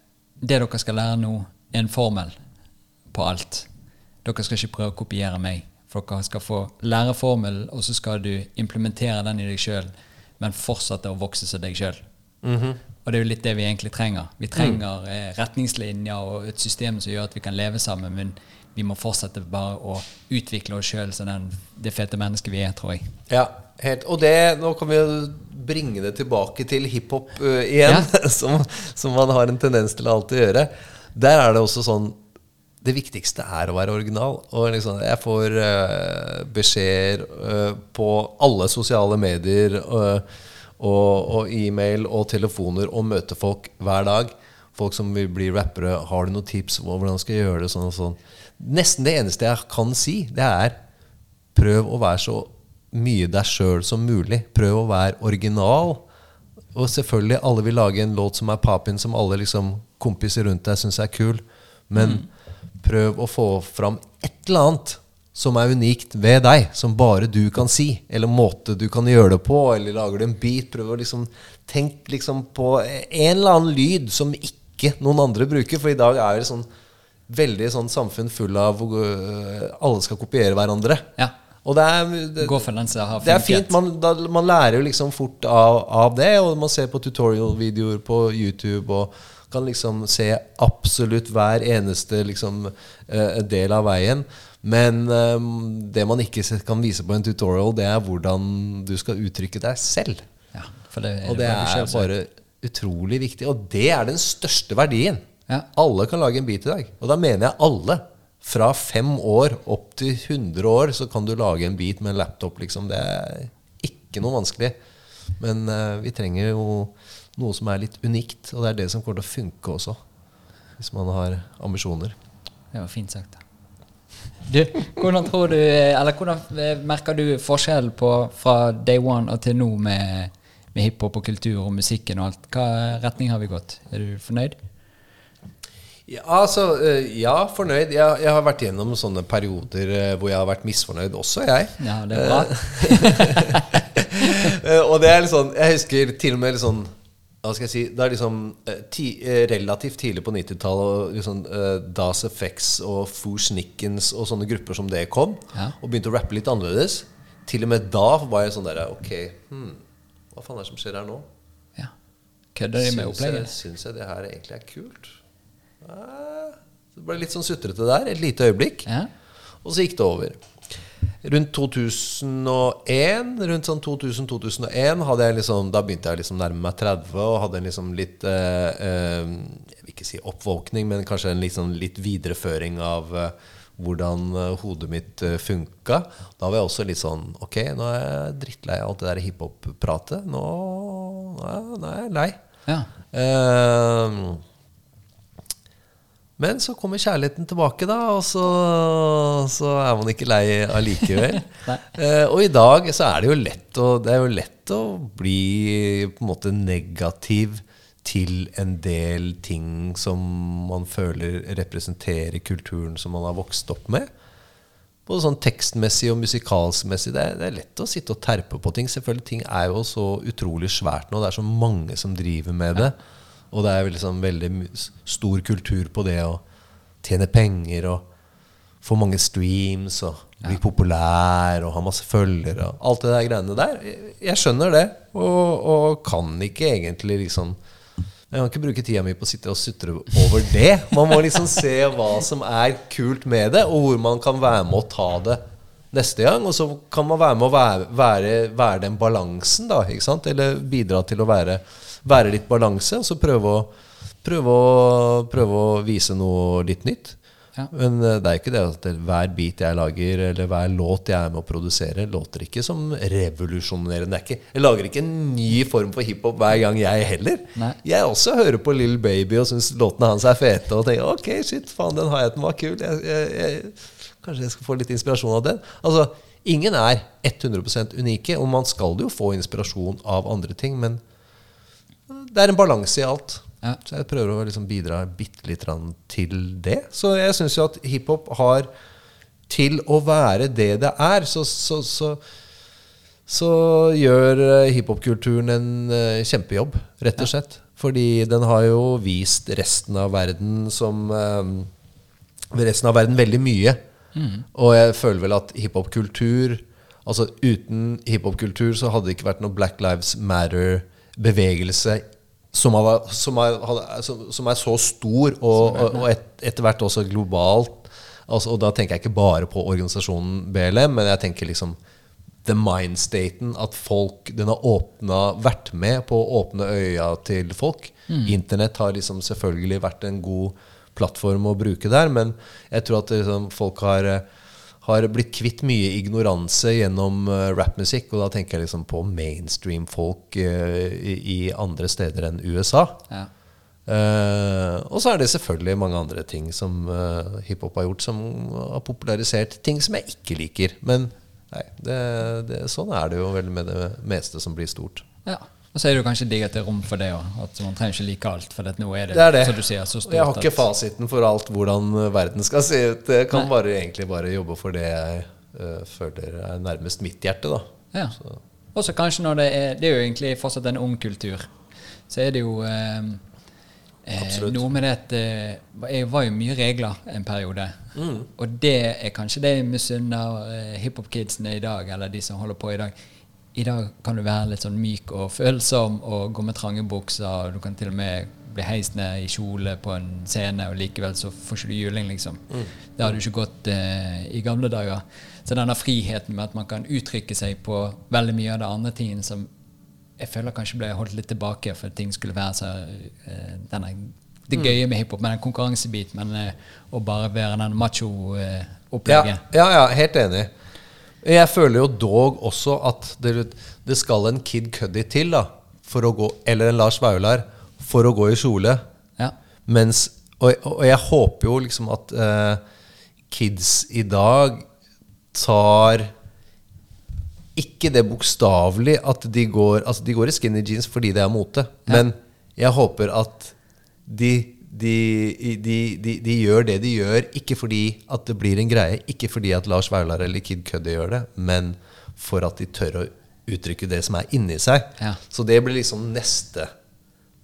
det dere skal lære nå, er en formel på alt. Dere skal ikke prøve å kopiere meg. For dere skal få lære formelen, og så skal du implementere den i deg sjøl, men fortsette å vokse som deg sjøl. Mm -hmm. Og det er jo litt det vi egentlig trenger. Vi trenger mm. retningslinjer og et system som gjør at vi kan leve sammen. men vi må fortsette bare å utvikle oss sjøl som det fete mennesket vi er, tror jeg. Ja, helt. Og det, nå kan vi jo bringe det tilbake til hiphop uh, igjen, ja. som, som, man har en tendens til å alltid gjøre. Der er det også sånn Det viktigste er å være original. Og liksom, jeg får uh, beskjeder uh, på alle sosiale medier og, og e-mail og telefoner og møter folk hver dag. Folk som vil bli rappere. Har du noen tips om hvordan skal jeg gjøre det? sånn og sånn Nesten det eneste jeg kan si, det er prøv å være så mye deg sjøl som mulig. Prøv å være original. Og selvfølgelig, alle vil lage en låt som er papin, som alle liksom, kompiser rundt deg syns er kul. Men mm. prøv å få fram et eller annet som er unikt ved deg, som bare du kan si. Eller måte du kan gjøre det på, eller lager du en beat. Prøv å liksom tenke liksom på en eller annen lyd som ikke noen andre bruker. For i dag er det sånn veldig sånn samfunn full av hvor uh, alle skal kopiere hverandre. Ja. Og det er, det, det er fint. Man, da, man, lærer jo liksom fort av, av, det, og man ser på tutorial-videoer på YouTube og kan liksom se absolutt hver eneste liksom, uh, del av veien. Men um, det man ikke kan vise på en tutorial, det er hvordan du skal uttrykke deg selv. Ja. For det er Og det er bare utrolig viktig. Og det er den største verdien. Ja. Alle kan lage en beat i dag. Og da mener jeg alle. Fra fem år opp til 100 år så kan du lage en beat med en laptop. Liksom. Det er ikke noe vanskelig. Men uh, vi trenger jo noe som er litt unikt, og det er det som kommer til å funke også. Hvis man har ambisjoner. Det var fint sagt. Du, hvordan tror du Eller hvordan eh, merker du forskjell på fra day one og til nå med, med hiphop og kultur og musikken og alt? Hva retning har vi gått? Er du fornøyd? Ja, altså, eh, ja fornøyd. Jeg, jeg har vært gjennom sånne perioder eh, hvor jeg har vært misfornøyd også, jeg. Ja, det er bra. Eh, og det er litt sånn Jeg husker til og med litt sånn Hva skal jeg si Det er liksom ti, relativt tidlig på 90-tallet og liksom, uh, Das Effects og Foo Snickens og sånne grupper som det kom, Ja. og begynte å rappe litt annerledes. Til og med da var jeg sånn der Ok, hmm, hva faen er det som skjer her nå? Ja. Kødder de med opplegget? syns jeg det her egentlig er kult? Eh, Det ble litt sånn sutrete der et lite øyeblikk. Ja. Og så gikk det over. Rundt 2001, rundt sånn 2000-2001, hadde jeg liksom, da begynte jeg liksom nærme meg 30 og hadde en liksom litt eh, eh, Jeg vil ikke si oppvåkning, men kanskje en sånn litt videreføring av eh, hvordan eh, hodet mitt funka. Da var jeg også litt sånn Ok, nå er jeg drittlei av alt det der hiphop-pratet. Nå, nå er jeg lei. Ja. Eh, men så kommer kjærligheten tilbake, da, og så, så er man ikke lei allikevel. Eh, og i dag så er det jo lett å, det er jo lett å bli på en måte negativ til en del ting som man føler representerer kulturen som man har vokst opp med. Både sånn tekstmessig og musikalsmessig. Det er, det er lett å sitte og terpe på ting. Selvfølgelig, ting er jo så utrolig svært nå. Det er så mange som driver med det. Og det er liksom veldig stor kultur på det å tjene penger og få mange streams og bli populær og ha masse følgere og alt det der greiene der. Jeg- Jeg skjønner det, og, og kan ikke egentlig liksom jeg kan ikke bruke tida mi på å sitte og sutre over det. Man må liksom se hva som er kult med det, og hvor man kan være med å ta det neste gang. Og så kan man være med å være, være, være den balansen, da. Eller bidra til å være, være litt balanse, og så prøve å, prøve å, prøve å vise noe litt nytt. Ja. Men eh, det er ikke det at hver bit jeg lager, eller hver låt jeg er med å produsere, låter ikke som revolusjonerende. Er jeg lager ikke en ny form for hiphop hver gang, jeg heller. Nei. Jeg også hører på Lill Baby og syns låtene hans er fete. Og tenker ok, shit, faen, den har jeg, den var kul. Jeg, jeg, kanskje jeg skal få litt inspirasjon av den. Altså, Ingen er 100% unike, og man skal jo få inspirasjon av andre ting, men det er en balanse i alt. Ja. Så jeg prøver å liksom bidra bitte litt til det. Så jeg syns jo at hiphop har Til å være det det er, så, så, så, så gjør eh, hiphopkulturen en eh, kjempejobb, rett og slett. Fordi den har jo vist resten av verden som eh, Resten av verden veldig mye. Og jeg føler vel at hiphopkultur Altså uten hiphopkultur så hadde det ikke vært noe Black Lives Matter-bevegelse som, har- som, er- som, er så stor, og, og, et, etter hvert også globalt. Altså, og da tenker jeg ikke bare på organisasjonen BLM, men jeg tenker liksom the mind-staten. At folk Den har åpna, vært med på å åpne øya til folk. Internett har liksom selvfølgelig vært en god plattform å bruke der, men jeg tror at liksom, folk har eh, har blitt kvitt mye ignoranse gjennom uh, rappmusikk. Og da tenker jeg liksom på mainstream-folk eh, i, i andre steder enn USA. Ja. Uh, og så er det selvfølgelig mange andre ting som uh, hiphop har gjort, som har popularisert ting som jeg ikke liker. Men nei, det, det, sånn er det jo vel med det meste som blir stort. ja. Og så er det jo kanskje digg at det er rom for det òg. At man trenger ikke like alt. For nå er det, Det er det. som du sier, så stort. Jeg har ikke fasiten for alt hvordan eh, verden skal se ut. Jeg kan bare, egentlig bare jobbe for det jeg uh, føler er nærmest mitt hjerte. da Ja. Og så kanskje når det er Det er jo egentlig fortsatt en ung kultur. Så er det jo eh, eh, noe med det at eh, var jo mye regler en periode. Mm. Og det er kanskje det jeg misunner eh, hiphop-kidsene i dag, eller de som holder på i dag. I dag kan du være litt sånn myk og følsom og gå med trange bukser. og Du kan til og med bli heist ned i kjole på en scene, og likevel så får ikke du juling, liksom. Det hadde du ikke gått eh, i gamle dager. Så denne friheten med at man kan uttrykke seg på veldig mye av det andre tingen som jeg føler kanskje ble holdt litt tilbake for at ting skulle være så eh, denne, Det gøye med hiphop, med den konkurransebiten, men eh, å bare være den macho-opplegget. ja, ja, helt enig. Jeg føler jo dog også at det, det skal en Kid Cuddy til, da, gå, eller en Lars Vaular, for å gå i kjole. Ja. Mens, og, og jeg håper jo liksom at uh, kids i dag tar ikke det bokstavelig at de går Altså, de går i skinny jeans fordi det er mote, men jeg håper at de, de, de, de, de gjør det de gjør, ikke fordi at det blir en greie, ikke fordi at Lars Vaular eller Kid Cuddy gjør det, men for at de tør å uttrykke det som er inni seg. Ja. Så det blir liksom neste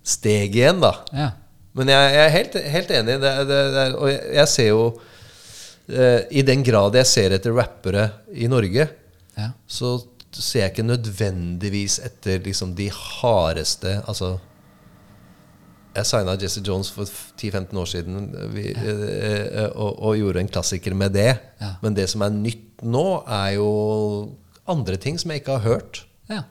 steg igjen, da. Ja. Men jeg, jeg er helt, helt enig. Det, det, det, og jeg, jeg ser jo eh, I den grad jeg ser etter rappere i Norge, Ja. så ser jeg ikke nødvendigvis etter liksom de hardeste Altså Jeg signa Jesse Jones for 10-15 år siden vi, ja. eh, og, og gjorde en klassiker med det. Ja. Men det som er nytt nå, er jo andre ting som jeg ikke har hørt. ja.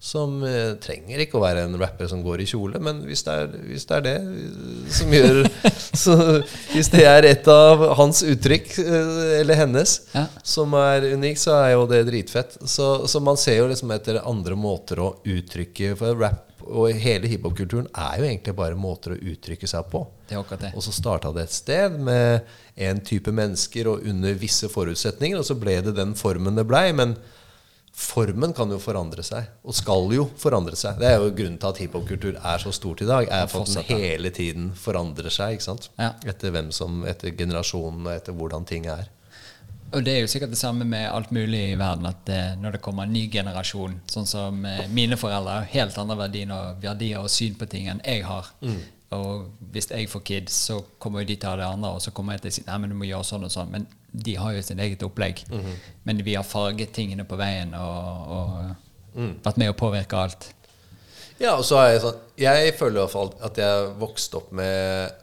Som eh, trenger ikke å være en rapper som går i kjole, men hvis det er, hvis det, er det eh, som gjør så, Hvis det er et av hans uttrykk, eh, eller hennes, som er unikt, så er jo det dritfett. Så, så man ser jo liksom etter andre måter å uttrykke For rap og hele hiphop-kulturen er jo egentlig bare måter å uttrykke seg på. Det er akkurat det. Og så starta det et sted med en type mennesker og under visse forutsetninger, og så ble det den formen det blei. Men formen kan jo forandre seg, og skal jo forandre seg. Det er jo grunnen til at hiphopkultur er så stort i dag. er for at den hele tiden forandrer seg. ikke sant? Ja. Etter hvem som, etter generasjonen og etter hvordan ting er. Og det er jo sikkert det samme med alt mulig i verden, at det, når det kommer en ny generasjon, sånn som eh, mine foreldre, har helt andre verdier verdier og syn på ting enn jeg har. Og hvis jeg får kids, så kommer de til å ha det andre, og så kommer jeg til å si nei, men du må gjøre sånn og sånn. Men de har jo sitt eget opplegg. Men vi har farget tingene på veien og, og vært med å påvirke alt. Ja, og så er jeg sånn Jeg føler i hvert fall at jeg vokste opp med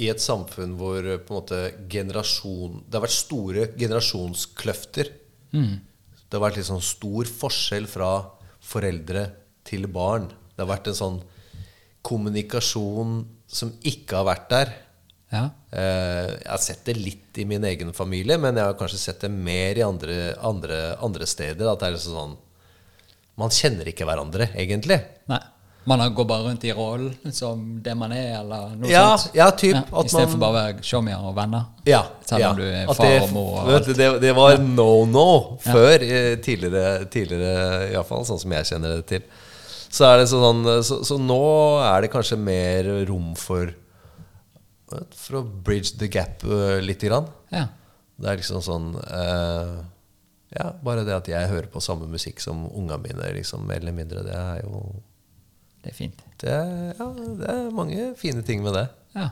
i et samfunn hvor eh, på en måte generasjon Det har vært store generasjonskløfter. Det har vært litt sånn stor forskjell fra foreldre til barn. Det har vært en sånn kommunikasjon som ikke har vært der. Ja. Eh, jeg har sett det litt i min egen familie, men jeg har kanskje sett det mer i andre, andre, andre steder. At det er liksom sånn Man kjenner ikke hverandre, egentlig. Nei. Man går bare rundt i rollen som det man er, eller noe Ja, sånt. ja, typ, at Istedenfor man- bare å være showmier og venner. Ja, Selv ja. om du er far det, og mor og alt. det, det var no no før, eh, tidligere, tidligere iallfall, sånn som jeg kjenner det til. Så, er det sånn, så, så nå er det kanskje mer rom for For å bridge the gap uh, lite grann. Ja. Det er liksom sånn uh, Ja, bare det at jeg hører på samme musikk som unga mine, liksom, mer eller mindre, det er jo Det er fint. det Ja, det er mange fine ting med det. Ja.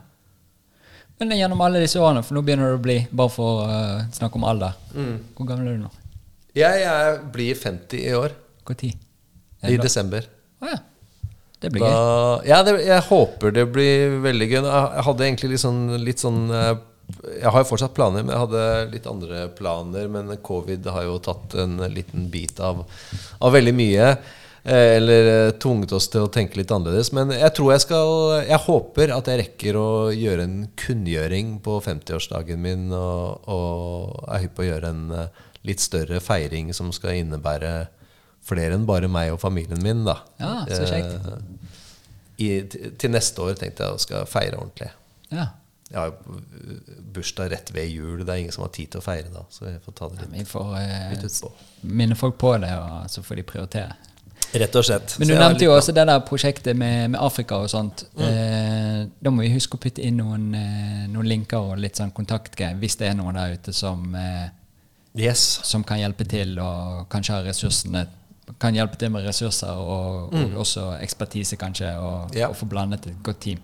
Men gjennom alle disse årene, for nå begynner det å bli Bare for å uh, snakke om alder. Mm. Hvor gammel er du nå? Jeg, jeg blir 50 i år. Når? I desember. Å ja. Det blir gøy. Ja, det, jeg håper det blir veldig gøy. Jeg jeg hadde egentlig litt sånn, litt sånn eh, Jeg har jo fortsatt planer, men jeg hadde litt andre planer. Men covid har jo tatt en liten bit av, av veldig mye. Eh, Eller eh, tvunget oss til å tenke litt annerledes. Men jeg tror jeg skal Jeg håper at jeg rekker å gjøre en kunngjøring på 50-årsdagen min, og, og er hypp på å gjøre en eh, litt større feiring som skal innebære flere enn bare meg og familien min. da Ja, så kjekt. I, til, neste år tenkte jeg å skal feire ordentlig. Ja. Jeg har jo bursdag rett ved jul. Det er ingen som har tid til å feire da. Så jeg får ta det litt, Vi får eh, litt utpå. minne folk på det, og så får de prioritere. Rett og slett. Men du så nevnte jo også det der prosjektet med, med Afrika og sånt. Mm. Eh, da må vi huske å putte inn noen, eh, noen linker og litt sånn kontaktgreier, hvis det er noen der ute som, eh, Yes. som kan hjelpe til, og kanskje har ressursene kan hjelpe til med ressurser og, og også ekspertise, kanskje, og, Mm. Ja. og få blandet et godt team.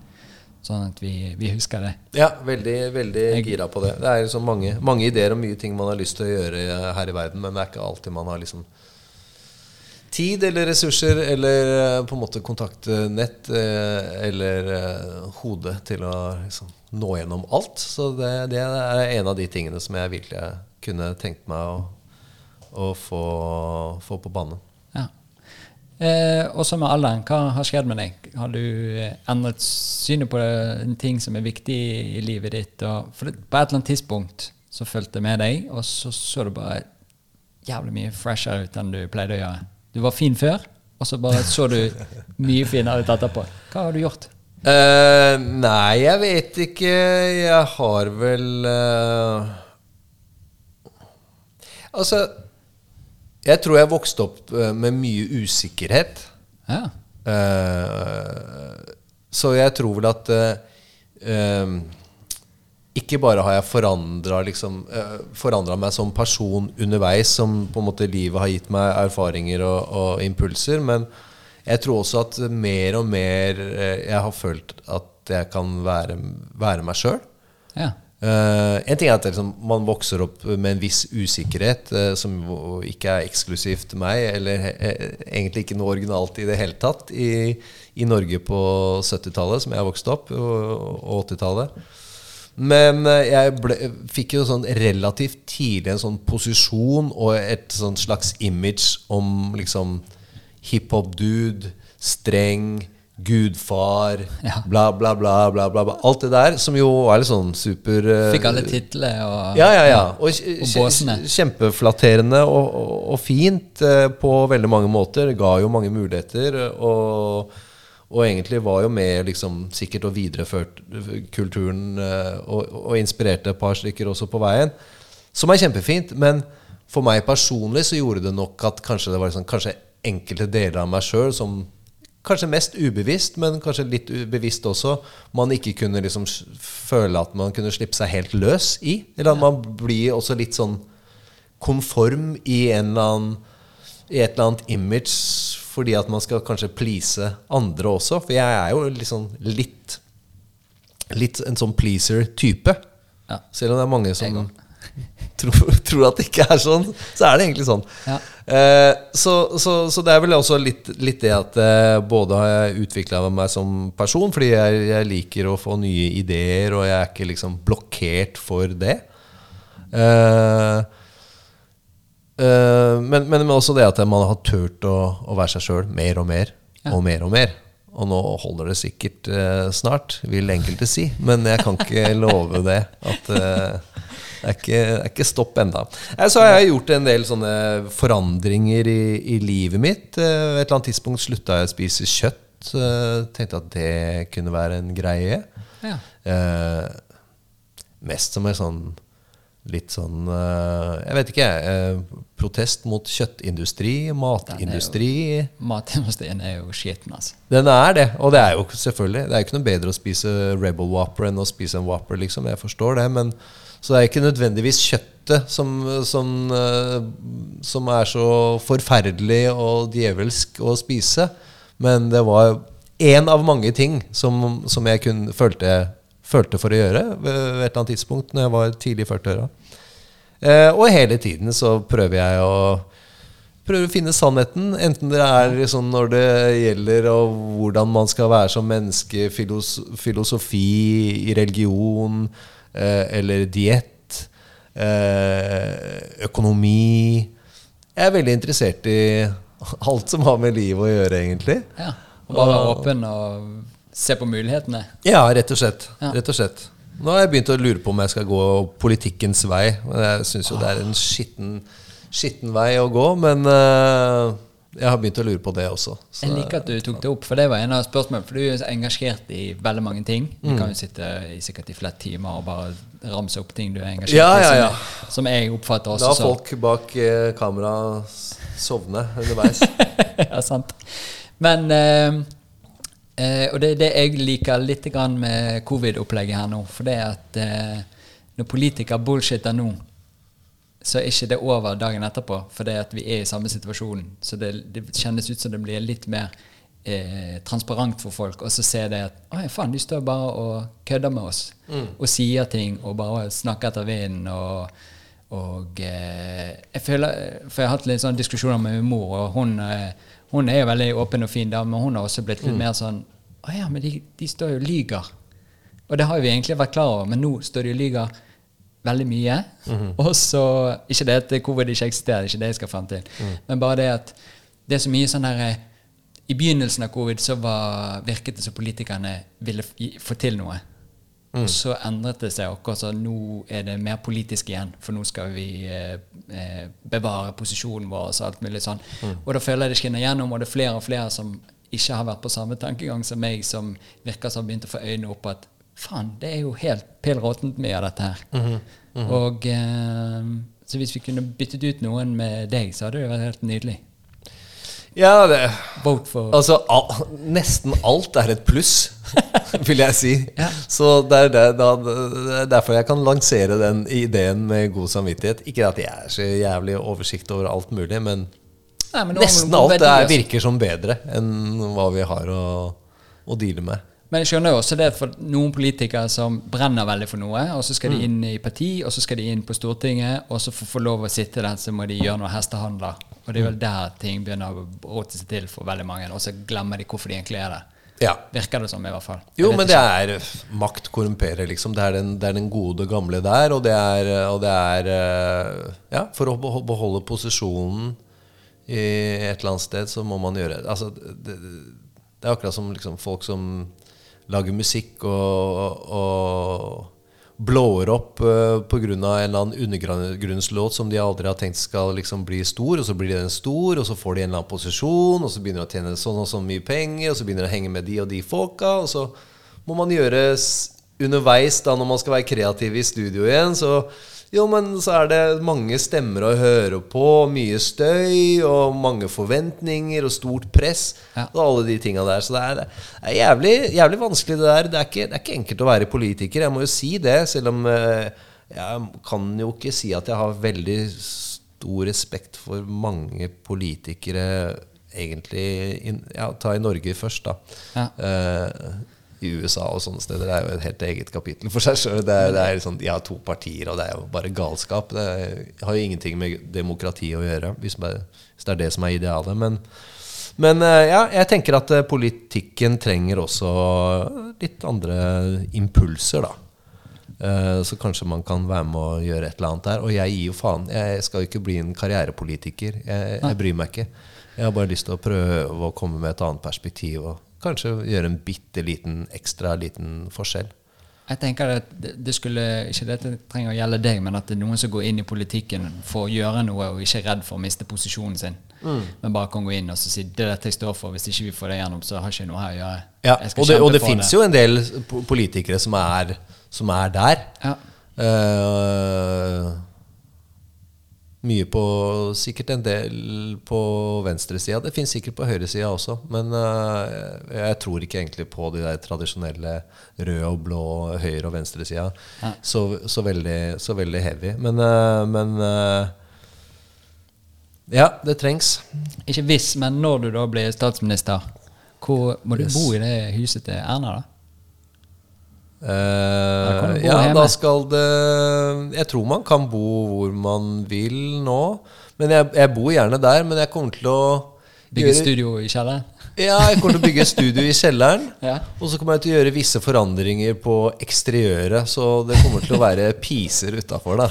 Sånn at vi, vi husker det. Ja, veldig, veldig gira på det. Det er liksom mange, mange ideer og mye ting man har lyst til å gjøre eh, her i verden, men det er ikke alltid man har liksom tid eller ressurser eller eh, på en måte kontaktnett nett eller eh, hode til å liksom nå gjennom alt. Så det, det er en av de tingene som jeg virkelig kunne tenkt meg å, å få, få på banen. Ja. Eh, også med alderen, hva har skjedd med deg? Har du eh, endret synet på en ting som er viktig i livet ditt? Og, for på et eller annet tidspunkt så fulgte jeg med deg, og så så du bare jævlig mye freshere ut enn du pleide å gjøre. Du var fin før, og så bare så du mye finere ut etterpå. Hva har du gjort? Uh, nei, jeg vet ikke. Jeg har vel uh, Altså Jeg tror jeg vokste opp eh, med mye usikkerhet. Ja. Uh, så jeg tror vel at uh, eh, ikke bare har jeg forandra liksom, eh, meg som person underveis, som på en måte livet har gitt meg erfaringer og, og impulser, men jeg tror også at mer og mer eh, jeg har følt at jeg kan være, være meg sjøl. ja. Uh, en ting er at liksom, man vokser opp med en viss usikkerhet, uh, som ikke er eksklusivt meg, eller uh, egentlig ikke noe originalt i det hele tatt, i, i Norge på 70-tallet, som jeg vokste opp, og, og 80-tallet. Men eh, jeg ble, fikk jo sånn relativt tidlig en sånn posisjon og et sånn slags image om liksom hiphop-dude, streng, gudfar, Ja. bla, bla, bla, bla, bla. Alt det der, som jo er litt sånn super eh, Fikk alle titler og ja, ja, ja. Og, Og båsene. kjempeflatterende og, og, og fint eh, på veldig mange måter. Ga jo mange muligheter. Og, og egentlig var jo med liksom, sikkert og videreførte kulturen eh, og, og inspirerte et par stykker også på veien. Som er kjempefint. Men for meg personlig så gjorde det nok at kanskje det var liksom, kanskje enkelte deler av meg sjøl som Kanskje mest ubevisst, men kanskje litt bevisst også. Man ikke kunne liksom føle at man kunne slippe seg helt løs i. Eller at man blir også litt sånn konform i, en eller annen, i et eller annet image fordi at man skal kanskje please andre også. For jeg er jo liksom litt Litt en sånn pleaser-type. Ja. Selv om det er mange som tror, tror at det ikke er sånn, så er det egentlig sånn. Ja. Eh, så, så, så det er vel også litt, litt det at eh, både har jeg utvikla meg som person, fordi jeg, jeg liker å få nye ideer, og jeg er ikke liksom blokkert for det. Eh, eh, men, men også det at man har turt å, å være seg sjøl mer og mer og mer og mer. Og nå holder det sikkert uh, snart, vil enkelte si. Men jeg kan ikke love det. At uh, det er ikke, er ikke stopp enda. Så har jeg gjort en del sånne forandringer i, i livet mitt. Et eller annet tidspunkt slutta jeg å spise kjøtt. Tenkte at det kunne være en greie. Ja. Mest som en sånn litt sånn eh, Jeg vet ikke, eh, protest mot kjøttindustri, matindustri. Matindustrien er jo skitten, altså. Den er det, og det er jo selvfølgelig Det er jo ikke noe bedre å spise Rebel Whopper enn å spise en Whopper, liksom. Jeg forstår det, men så det er ikke nødvendigvis kjøttet som, som, eh, som er så forferdelig og djevelsk å spise. Men det var én av mange ting som, som jeg kun følte, følte for å gjøre ved et eller annet tidspunkt når jeg var tidlig i 40-åra. Eh, og hele tiden så prøver jeg å prøver å finne sannheten. Enten det er liksom når det gjelder og hvordan man skal være som menneske, filos filosofi, i religion eh, eller diett, eh, økonomi Jeg er veldig interessert i alt som har med livet å gjøre, egentlig. Ja. Og bare være åpen og se på mulighetene. Ja, rett og slett. Ja. Rett og slett. Nå har jeg begynt å lure på om jeg skal gå politikkens vei. Jeg syns jo det er en skitten, skitten vei å gå, men uh, jeg har begynt å lure på det også. Så, Jeg liker at du tok det opp, for det var en av spørsmålene. For du er engasjert i veldig mange ting. Du Mm. kan jo sitte i sikkert i flere timer og bare ramse opp ting du er engasjert Ja, i, ja, som, ja. jeg- som jeg oppfatter også som folk bak eh, kamera sovne underveis. ja, sant. Men eh, eh, Og det er det jeg liker litt grann med covid-opplegget her nå. For det er at eh, når politikere bullshitter nå, så er ikke det over dagen etterpå. For det at vi er i samme situasjon. Så det, det kjennes ut som det blir litt mer eh, transparent for folk. Og så ser de at å faen, de står bare og kødder med oss. Og sier ting og bare snakker etter vinden. og og eh, jeg føler, For jeg har hatt litt sånn diskusjoner med min mor, og hun, eh, hun er jo veldig åpen og fin dame, men hun har også blitt litt mer sånn Å ja, men de, de står jo og lyger. Og det har vi egentlig vært klar over, men nå står de og lyger veldig mye. Og så Ikke det at covid ikke eksisterer, det er ikke det jeg skal fram til, men bare det at det er så mye sånn her, i begynnelsen av covid så var, virket det som politikerne ville få til noe. Og så endret det seg akkurat så nå er det mer politisk igjen. For nå skal vi eh, eh, bevare posisjonen vår og så alt mulig sånn. Og da føler jeg det skinner gjennom, og det er flere og flere som ikke har vært på samme tankegang som meg, som virker som har begynt å få øynene opp at faen, det er jo helt pill råttent mye av dette her. Og eh, så hvis vi kunne byttet ut noen med deg, så hadde det vært helt nydelig. Ja, det Vote for Altså, al nesten alt er et pluss, vil jeg si. Ja. Så det er, det, da, det er derfor jeg kan lansere den ideen med god samvittighet. Ikke at jeg er så jævlig oversikt over alt mulig, men Nei, men nesten alt er, altså. virker som bedre enn hva vi har å, å deale med. Men jeg skjønner jo også det for noen politikere som brenner veldig for noe, og så skal Mm. de inn i parti, og så skal de inn på Stortinget, og så for å få lov å sitte der, så må de gjøre noe hestehandler. Og det er Mm. vel der ting begynner å råte seg til for veldig mange, og så glemmer de hvorfor de egentlig er der. Ja. Virker det som, i hvert fall. Jo, men det ikke. er makt korrumperer, liksom. Det er den, det er den gode, gamle der. Og det er, og det er eh, Ja, for å beholde posisjonen i et eller annet sted, så må man gjøre Altså, det, det er akkurat som liksom, folk som lager musikk og, og blower opp uh, pga. en eller annen undergrunnslåt som de aldri har tenkt skal liksom bli stor, og så blir den stor, og så får de en eller annen posisjon, og så begynner de å tjene sånn og sånn mye penger, og så begynner de å henge med de og de folka, og så må man gjøre underveis, da når man skal være kreativ i studio igjen, så jo, men så er det mange stemmer å høre på, mye støy og mange forventninger og stort press. Ja. Og alle de tinga der. Så det er, det er jævlig, jævlig vanskelig, det der. Det er, ikke, det er ikke enkelt å være politiker. Jeg må jo si det, selv om eh, jeg kan jo ikke si at jeg har veldig stor respekt for mange politikere, egentlig. Ja, ta i Norge først, da. Ja. Eh, I USA og sånne steder. Det er jo et helt eget kapittel for seg sjøl. Det, er- det er sånn, de har to partier, og det er jo bare galskap. Det er, har jo ingenting med demokrati å gjøre, hvis, det er det som er idealet. Men, men eh, ja, jeg tenker at eh, politikken trenger også litt andre impulser, da. Eh, Så kanskje man kan være med å gjøre et eller annet der. Og jeg gir jo faen. Jeg skal jo ikke bli en karrierepolitiker. Jeg, jeg bryr meg ikke. Jeg har bare lyst til å prøve å komme med et annet perspektiv og kanskje gjøre en bitte liten ekstra liten forskjell. Jeg tenker at det skulle ikke dette trenger å gjelde deg, men at det er noen som går inn i politikken for å gjøre noe og ikke er redd for å miste posisjonen sin. Mm. Men bare kan gå inn og så si det er dette jeg står for. Hvis ikke vi får det gjennom, så har ikke noe her å gjøre. Ja, og det, og det fins jo en del politikere som er, som er der. Ja. Eh, mye på Sikkert en del på venstresida. Det fins sikkert på høyresida også. Men eh, jeg tror ikke egentlig på de der tradisjonelle rød og blå høyre- og venstresida Ja. så, så, veldig, så veldig heavy. Men, eh, men eh, Ja, det trengs. Ikke hvis, men når du da blir statsminister, hvor må du Yes. bo i det huset til Erna, da? Bo ja, hjemme. da skal det Jeg tror man kan bo hvor man vil nå. Men jeg, jeg bor gjerne der, men jeg kommer til å Bygge gjøre- studio i kjelleren? Ja, jeg kommer til å bygge studio i kjelleren. Ja. Og så kommer jeg til å gjøre visse forandringer på eksteriøret. Så det kommer til å være piser utafor, da.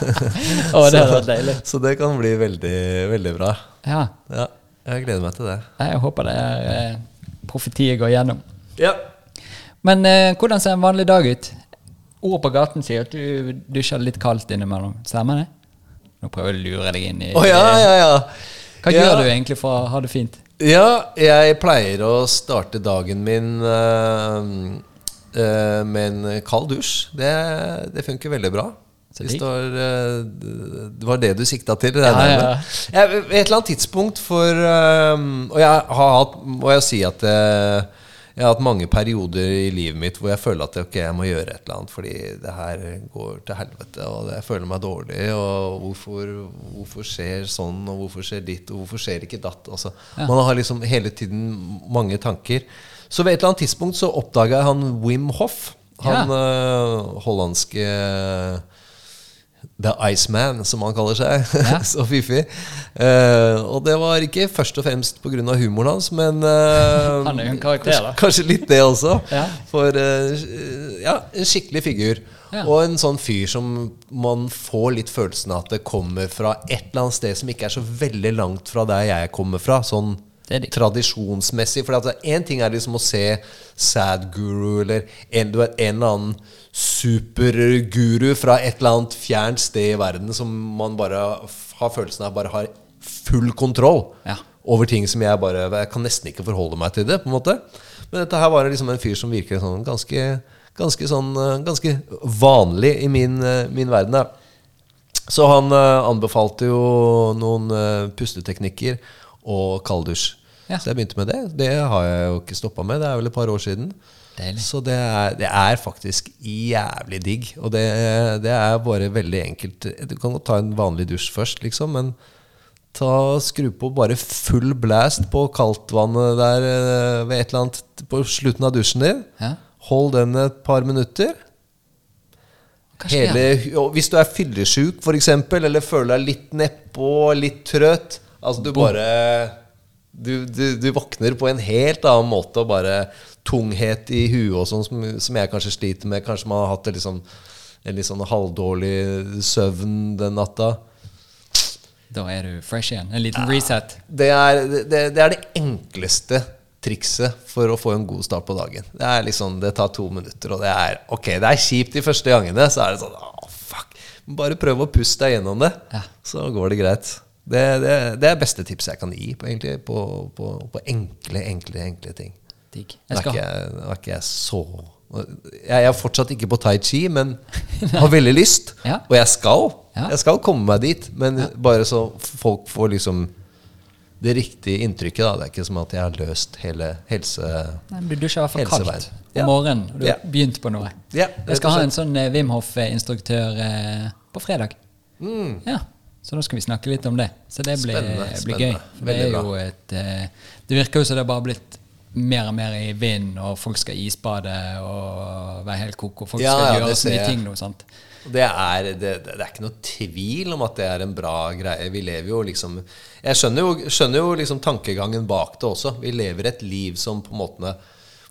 oh, det så, deilig. Så det kan bli veldig, veldig bra. Ja. Ja, jeg gleder meg til det. Jeg håper det er eh, profetiet går gjennom. Ja. Men eh, hvordan ser en vanlig dag ut? Ord på gaten sier at du dusjer litt kaldt innimellom. Stemmer det? Nå prøver jeg å lure deg inn i oh, ja, ja, ja. Hva Ja. gjør du egentlig for å ha det fint? Ja, jeg pleier å starte dagen min uh, uh, med en kald dusj. Det, det funker veldig bra. Det var, uh, det var det du sikta til? Ja, ja. Jeg, et eller annet tidspunkt for eh, Og jeg har hatt Må jeg si at eh, jeg har hatt mange perioder i livet mitt hvor jeg føler at ok, jeg må gjøre et eller annet fordi det her går til helvete, og jeg føler meg dårlig. Og hvorfor, hvorfor skjer sånn, og hvorfor skjer ditt, og hvorfor skjer ikke datt? Altså, Man har liksom hele tiden mange tanker. Så ved et eller annet tidspunkt så oppdaga jeg han Wim Hoff. Han eh, hollandske The Iceman, som han kaller seg. Ja. så fiffig. Uh, og det var ikke først og fremst pga. humoren hans, men uh, Han er jo en karakter, kanskje, kanskje litt det også. Ja. For uh, ja, en skikkelig figur. Ja. Og en sånn fyr som man får litt følelsen av at det kommer fra et eller annet sted som ikke er så veldig langt fra der jeg kommer fra. Sånn. Tradisjonsmessig. For én ting er liksom å se Sad Guru eller en, du vet, en eller annen superguru fra et eller annet fjernt sted i verden som man bare har følelsen av bare har full kontroll Ja. over ting som jeg bare Jeg kan nesten ikke forholde meg til det, på en måte. Men dette her var liksom en fyr som virker sånn ganske, ganske sånn eh, Ganske vanlig i min, eh, min verden. Da. Så han eh, anbefalte jo noen pusteteknikker og kalddusj. Ja. Så jeg begynte med det. Det har jeg jo ikke stoppa med. Det er vel et par år siden. Deilig. Så det er, det er faktisk jævlig digg. Og det, det er bare veldig enkelt. Du kan godt ta en vanlig dusj først, liksom, men ta, skru på bare full blast på kaldtvannet der eh, ved et eller annet på slutten av dusjen din. Ja. Hold den et par minutter. Hele, hvis du er fyllesyk, f.eks., eller føler deg litt nedpå, litt trøtt Altså, du bare du, du, du våkner på en helt annen måte, og bare tunghet i huet og sånn, som, som jeg kanskje sliter med. Kanskje man har hatt liksom, en litt sånn halvdårlig søvn den natta. Da er du fresh igjen. En liten reset. Det er det, det er det enkleste trikset for å få en god start på dagen. Det er liksom, det tar to minutter, og det er ok, det er kjipt de første gangene. Så er det sånn oh, fuck. Bare prøv å puste deg gjennom det, Ja. så går det greit. Det, det, det er beste tipset jeg kan gi på, egentlig, på, på, på enkle, enkle, enkle ting. Digg. Jeg skal nå er ikke jeg så Jeg er fortsatt ikke på tai chi, men har veldig lyst. Ja. Og jeg skal. Ja. Jeg skal komme meg dit. Men bare så folk får liksom det riktige inntrykket. Da. Det er ikke som at jeg har løst hele helse... Nei, men Du dusjer i hvert fall kaldt om Ja. morgenen. Og du Ja. har begynt på noe. Ja, Jeg skal ha en sånn eh, Wim Hof-instruktør eh, på fredag. Ja, Så da skal vi snakke litt om det. Så det blir, Spennende, blir gøy. spennende. Det, et, eh, det virker jo som det har bare blitt mer og mer i vind, og folk skal isbade og være helt koko. Folk Ja, skal ja, gjøre så mye ting nå. sant? Det er, det, det er ikke noe tvil om at det er en bra greie. Vi lever jo liksom Jeg skjønner jo, skjønner jo liksom tankegangen bak det også. Vi lever et liv som på en måte,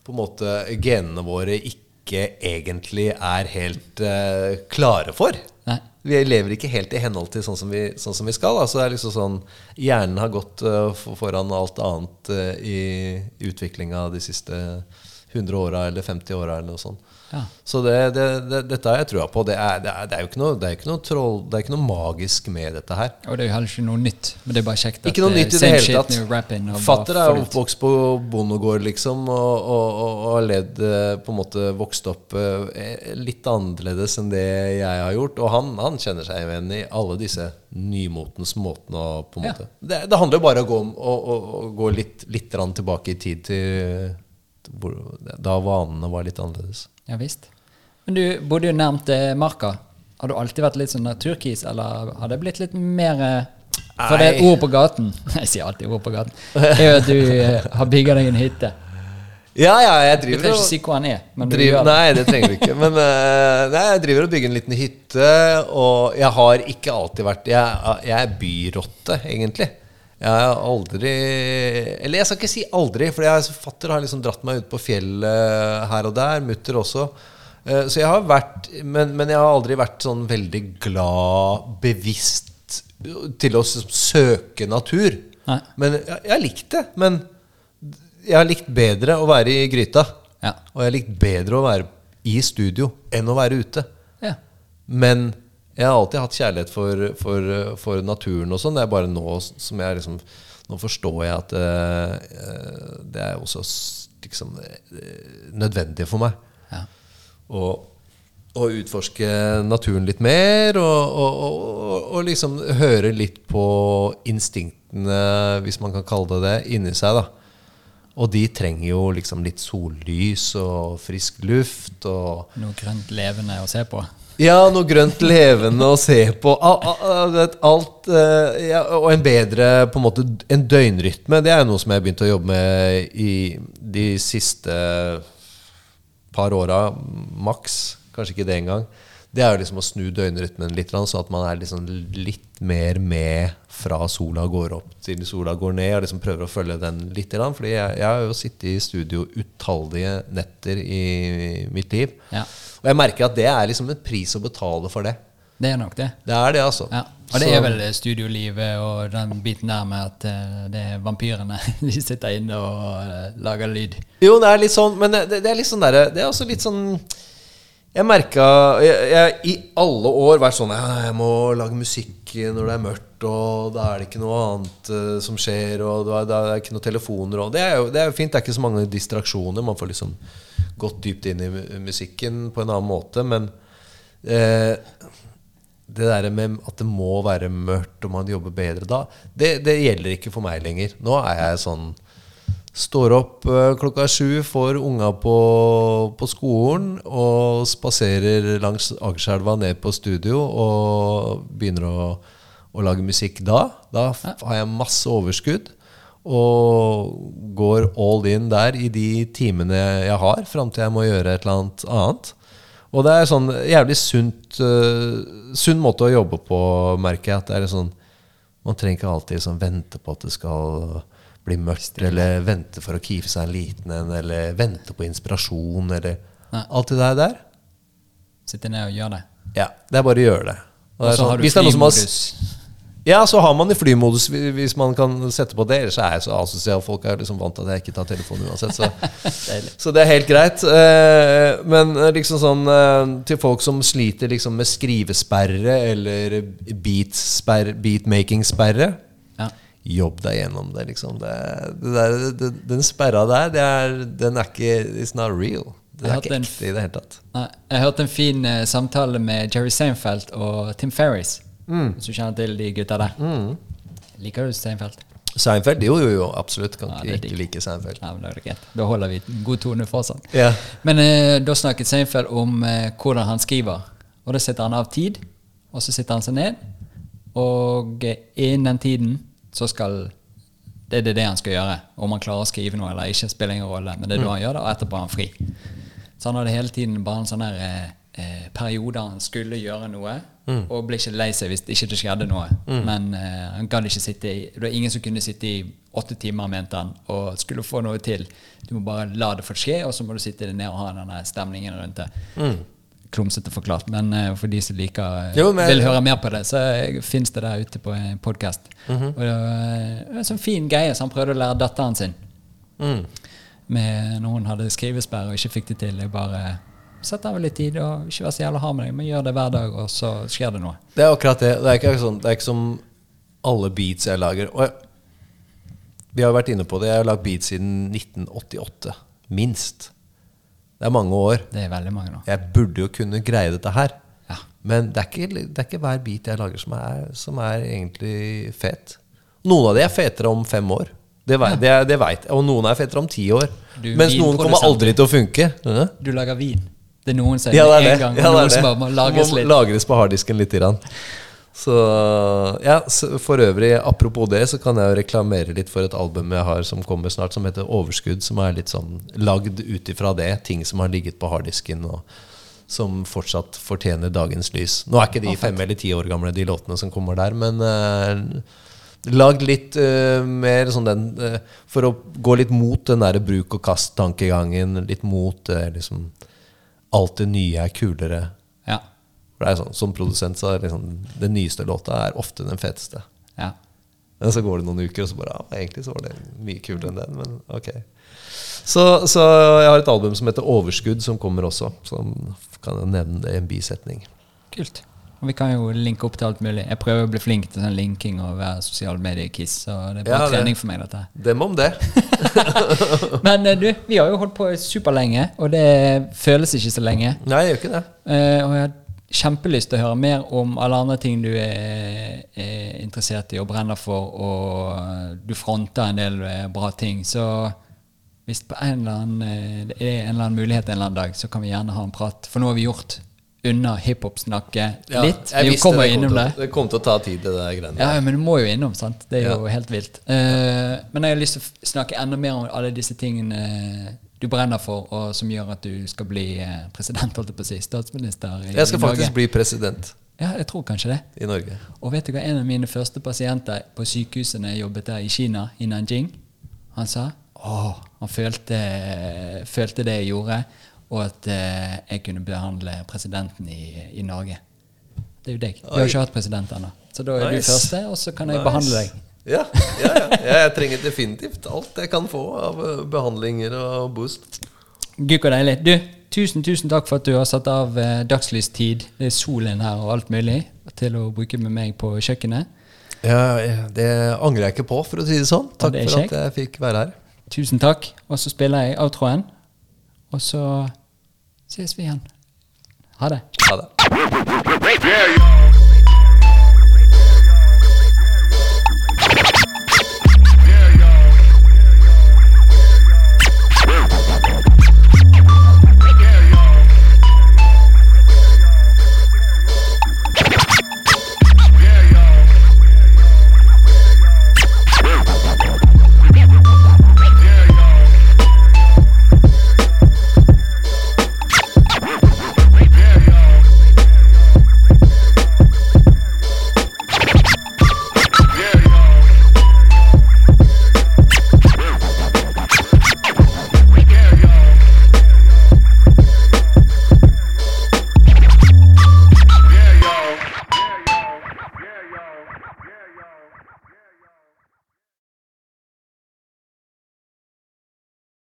på en måte genene våre ikke egentlig er helt uh, klare for. Nei. Vi lever ikke helt i henhold til sånn som vi, sånn som vi skal. Altså det er liksom sånn, Hjernen har gått eh, foran alt annet eh, i utviklinga de siste 100 åra eller 50 åra eller noe sånt. Ja. Så det, det, det, dette har jeg trua på. Det er, det, er, er jo ikke noe, det er ikke noe troll Det er ikke noe magisk med dette her. Og det er jo heller ikke noe nytt. Men det er bare kjekt at Ikke noe eh, nytt i det hele tatt. Fatter er oppvokst på bondegård, liksom, og, og, har levd eh, På en måte vokst opp eh, litt annerledes enn det jeg har gjort. Og han, han kjenner seg igjen i alle disse nymotens måtene å på en Ja. det, det handler jo bare om å, å, å, å gå litt, litt tilbake i tid til da vanene var litt annerledes. Ja visst. Men du bodde jo nærmt eh, Marka. Har du alltid vært litt sånn naturkis, eller har det blitt litt mer For For det er ord på gaten Jeg sier alltid ord på gaten. Det er jo at du eh, har bygga deg en hytte. Ja, ja, jeg Du driver trenger og ikke si hvor den er, du det. nei, det trenger du ikke. Men eh, nei, jeg driver og bygger en liten hytte, og jeg har ikke alltid vært Jeg, jeg er byrotte, egentlig. Jeg har aldri Eller jeg skal ikke si aldri, for jeg fatter har liksom dratt meg ut på fjellet her og der. Mutter også. Eh, Så jeg har vært men, men jeg har aldri vært sånn veldig glad, bevisst til å søke natur. Nei. Men jeg, jeg har likt det. Men jeg har likt bedre å være i gryta. Ja. Og jeg har likt bedre å være i studio enn å være ute. Ja. Men jeg har alltid hatt kjærlighet for, for, for naturen og sånn. Det er bare nå som jeg liksom Nå forstår jeg at uh, det er også liksom eh, nødvendig for meg Ja. å, å utforske naturen litt mer, og, og, og, og liksom høre litt på instinktene, hvis man kan kalle det det, inni seg. da Og de trenger jo liksom litt sollys og frisk luft og Noe grønt levende å se på. Ja, noe grønt levende å se på. Al- al- al- vet, Alt eh, ja, Og en bedre på en måte En døgnrytme. Det er noe som jeg har begynt å jobbe med i de siste par åra, maks. Kanskje ikke det engang. Det er jo liksom å snu døgnrytmen litt, så at man er liksom litt mer med fra sola går opp til sola går ned. Og liksom prøver å følge den litt. Fordi jeg, jeg har jo sittet i studio utallige netter i mitt liv. Ja. Og jeg merker at det er liksom en pris å betale for det. Det er nok det. Det er det, altså. Ja. Og det er vel studiolivet og den biten der med at eh, det er vampyrene. De sitter inne og eh, lager lyd. Jo, det er litt sånn, men det, det er litt sånn derre Det er også litt sånn Jeg merka jeg, jeg i alle år vært sånn ja, Jeg må lage musikk når det er mørkt, og da er det ikke noe annet uh, som skjer, og da, da er det ikke noen telefoner og Det er jo det er jo fint. Det er ikke så mange distraksjoner. Man får liksom gått dypt inn i musikken på en annen måte, men uh, det der med at det må være mørkt og man jobber bedre da, det, det gjelder ikke for meg lenger. Nå er jeg sånn Står opp eh, klokka sju, får unga på, på skolen og spaserer langs Akerselva ned på studio og begynner å, å lage musikk da. Da har jeg masse overskudd og går all in der i de timene jeg har, fram til jeg må gjøre et eller annet annet. Og det er sånn jævlig sunt uh, sunn måte å jobbe på, merker jeg. At det er sånn Man trenger ikke alltid sånn vente på at det skal bli mørkt, eller vente for å kive seg en liten en, eller vente på inspirasjon, eller Nei. alt det der. Sitte ned og gjøre det. Ja, det er bare å gjøre det. Og Og så sånn, har du som har flymodus. ja, så har man i flymodus hvis man kan sette på det. Ellers er jeg så asosial. Folk er liksom vant til at jeg ikke tar telefonen uansett. Så, så det er helt greit. Eh, Men eh, liksom sånn eh, til folk som sliter liksom med skrivesperre eller beatmaking-sperre Ja. Jobb deg gjennom det, liksom. Det, det der, det, den sperra der, det er, den er ikke It's not real. Det er ikke en- ekte i det hele tatt. Nei, Jeg hørte en fin uh, samtale med Jerry Seinfeld og Tim Ferris. Hvis du kjenner til de gutta der. Liker du Seinfeld? Seinfeld? Jo, jo, jo, absolutt. Kan Ja, ikke det like Seinfeld. Ja, men da er greit. Da holder vi en god tone fortsatt. Yeah. Men eh, da snakket Seinfeld om eh, hvordan han skriver. Og da setter han av tid, og så sitter han seg ned. Og eh, innen den tiden så skal det er det, det han skal gjøre. Om han klarer å skrive noe eller ikke, spiller ingen rolle. Men det er da han gjør det, og etterpå er han fri. Så han hadde hele tiden bare en sånn der eh, eh, periode han skulle gjøre noe, og ble ikke lei seg hvis ikke det skjedde noe. Men eh, han gadd ikke sitte i Det var ingen som kunne sitte i åtte timer, mente han, og skulle få noe til. Du må bare la det få skje, og så må du sitte ned og ha den stemningen rundt det. Klumsete forklart, men uh, for de som liker eh, Jo, men- vil høre mer på det, så fins det der ute på en podkast. Mhm. Og det var en sånn fin greie, så han prøvde å lære datteren sin Mm. Med når hun hadde skrivesperre og ikke fikk det til. Jeg bare Sett av litt tid og ikke vær så jævla hard med deg, men gjør det hver dag, og så skjer det noe. Det er akkurat det. Det er ikke, sånn, det er ikke som alle beats jeg lager. Og jeg, vi har vært inne på det. Jeg har lagd beats siden 1988. Minst. Det er mange år. Det er veldig mange år. Jeg burde jo kunne greie dette her. Ja. Men det er, ikke, det er ikke hver beat jeg lager som er, som er egentlig fet. Noen av de er fetere om fem år. Det, vei- det, det jeg. Og noen er fettere om ti år. Du, Mens noen kommer aldri til å funke. Ja, Du lager vin. Det er noen som ja, det er det. en gang, Ja, det er det. bare må lagres Må lagres på harddisken litt. Grann. Så ja, for øvrig, apropos det, så kan jeg jo reklamere litt for et album jeg har som kommer snart, som heter Overskudd, som er litt sånn lagd ut ifra det. Ting som har ligget på harddisken, og som fortsatt fortjener dagens lys. Nå er ikke de fem eller ti år gamle, de låtene som kommer der, men eh, lagd litt uh, mer sånn den uh, For å gå litt mot den derre bruk og kast-tankegangen, litt mot uh, liksom Alt det nye er kulere. Ja. For det er sånn, Som produsent så er liksom, den nyeste låta er ofte den feteste. ja. Men så går det noen uker, og så bare ja, egentlig så var det mye kulere enn den. Men ok. Så, så jeg har et album som heter Overskudd, som kommer også. Så kan jeg nevne det i en bisetning. Kult. Og vi kan jo linke opp til alt mulig. Jeg prøver å bli flink til sånn linking og være sosiale medier-kiss. Så det er bare Ja, trening for meg, dette. Dem om det. Men eh, du, vi har jo holdt på superlenge, og det føles ikke så lenge. Nei, jeg gjør ikke det. Uh, og jeg har kjempelyst til å høre mer om alle andre ting du er, er interessert i og brenner for, og eh, du fronter en del bra ting. Så hvis det er en eller annen mulighet en eller annen dag, så kan vi gjerne ha en prat. For nå har vi gjort unna hiphop-snakket Ja, litt. visste kommer det kom til det. Det kom til å ta tid, det der greiene. Ja, men du må jo innom, sant? Det er jo helt vilt. Uh, men jeg har lyst til å snakke enda mer om alle disse tingene du brenner for, og som gjør at du skal bli eh, president, holdt jeg på å si, statsminister i, Norge. Jeg skal faktisk Norge. bli president Ja, jeg tror kanskje det. i Norge. Og vet du hva en av mine første pasienter på sykehuset jeg jobbet der i Kina, i Nanjing, han sa åh, han følte, følte det jeg gjorde, og at eh, jeg kunne behandle presidenten i, i Norge. Det er jo deg. Vi har ikke hatt president ennå. Så da er Nice. du første, og så kan jeg Nice. behandle deg. Ja, ja, ja. Jeg trenger definitivt alt jeg kan få av eh, behandlinger og boost. Gud, så deilig. Du, tusen, tusen takk for at du har satt av eh, dagslystid, det er solen her og alt mulig, til å bruke med meg på kjøkkenet. Ja, det angrer jeg ikke på, for å si det sånn. Takk det for at jeg fikk være her. Tusen takk. Og så spiller jeg outroen, og så ses vi igjen. Ha det. Ha det. Yeah, you.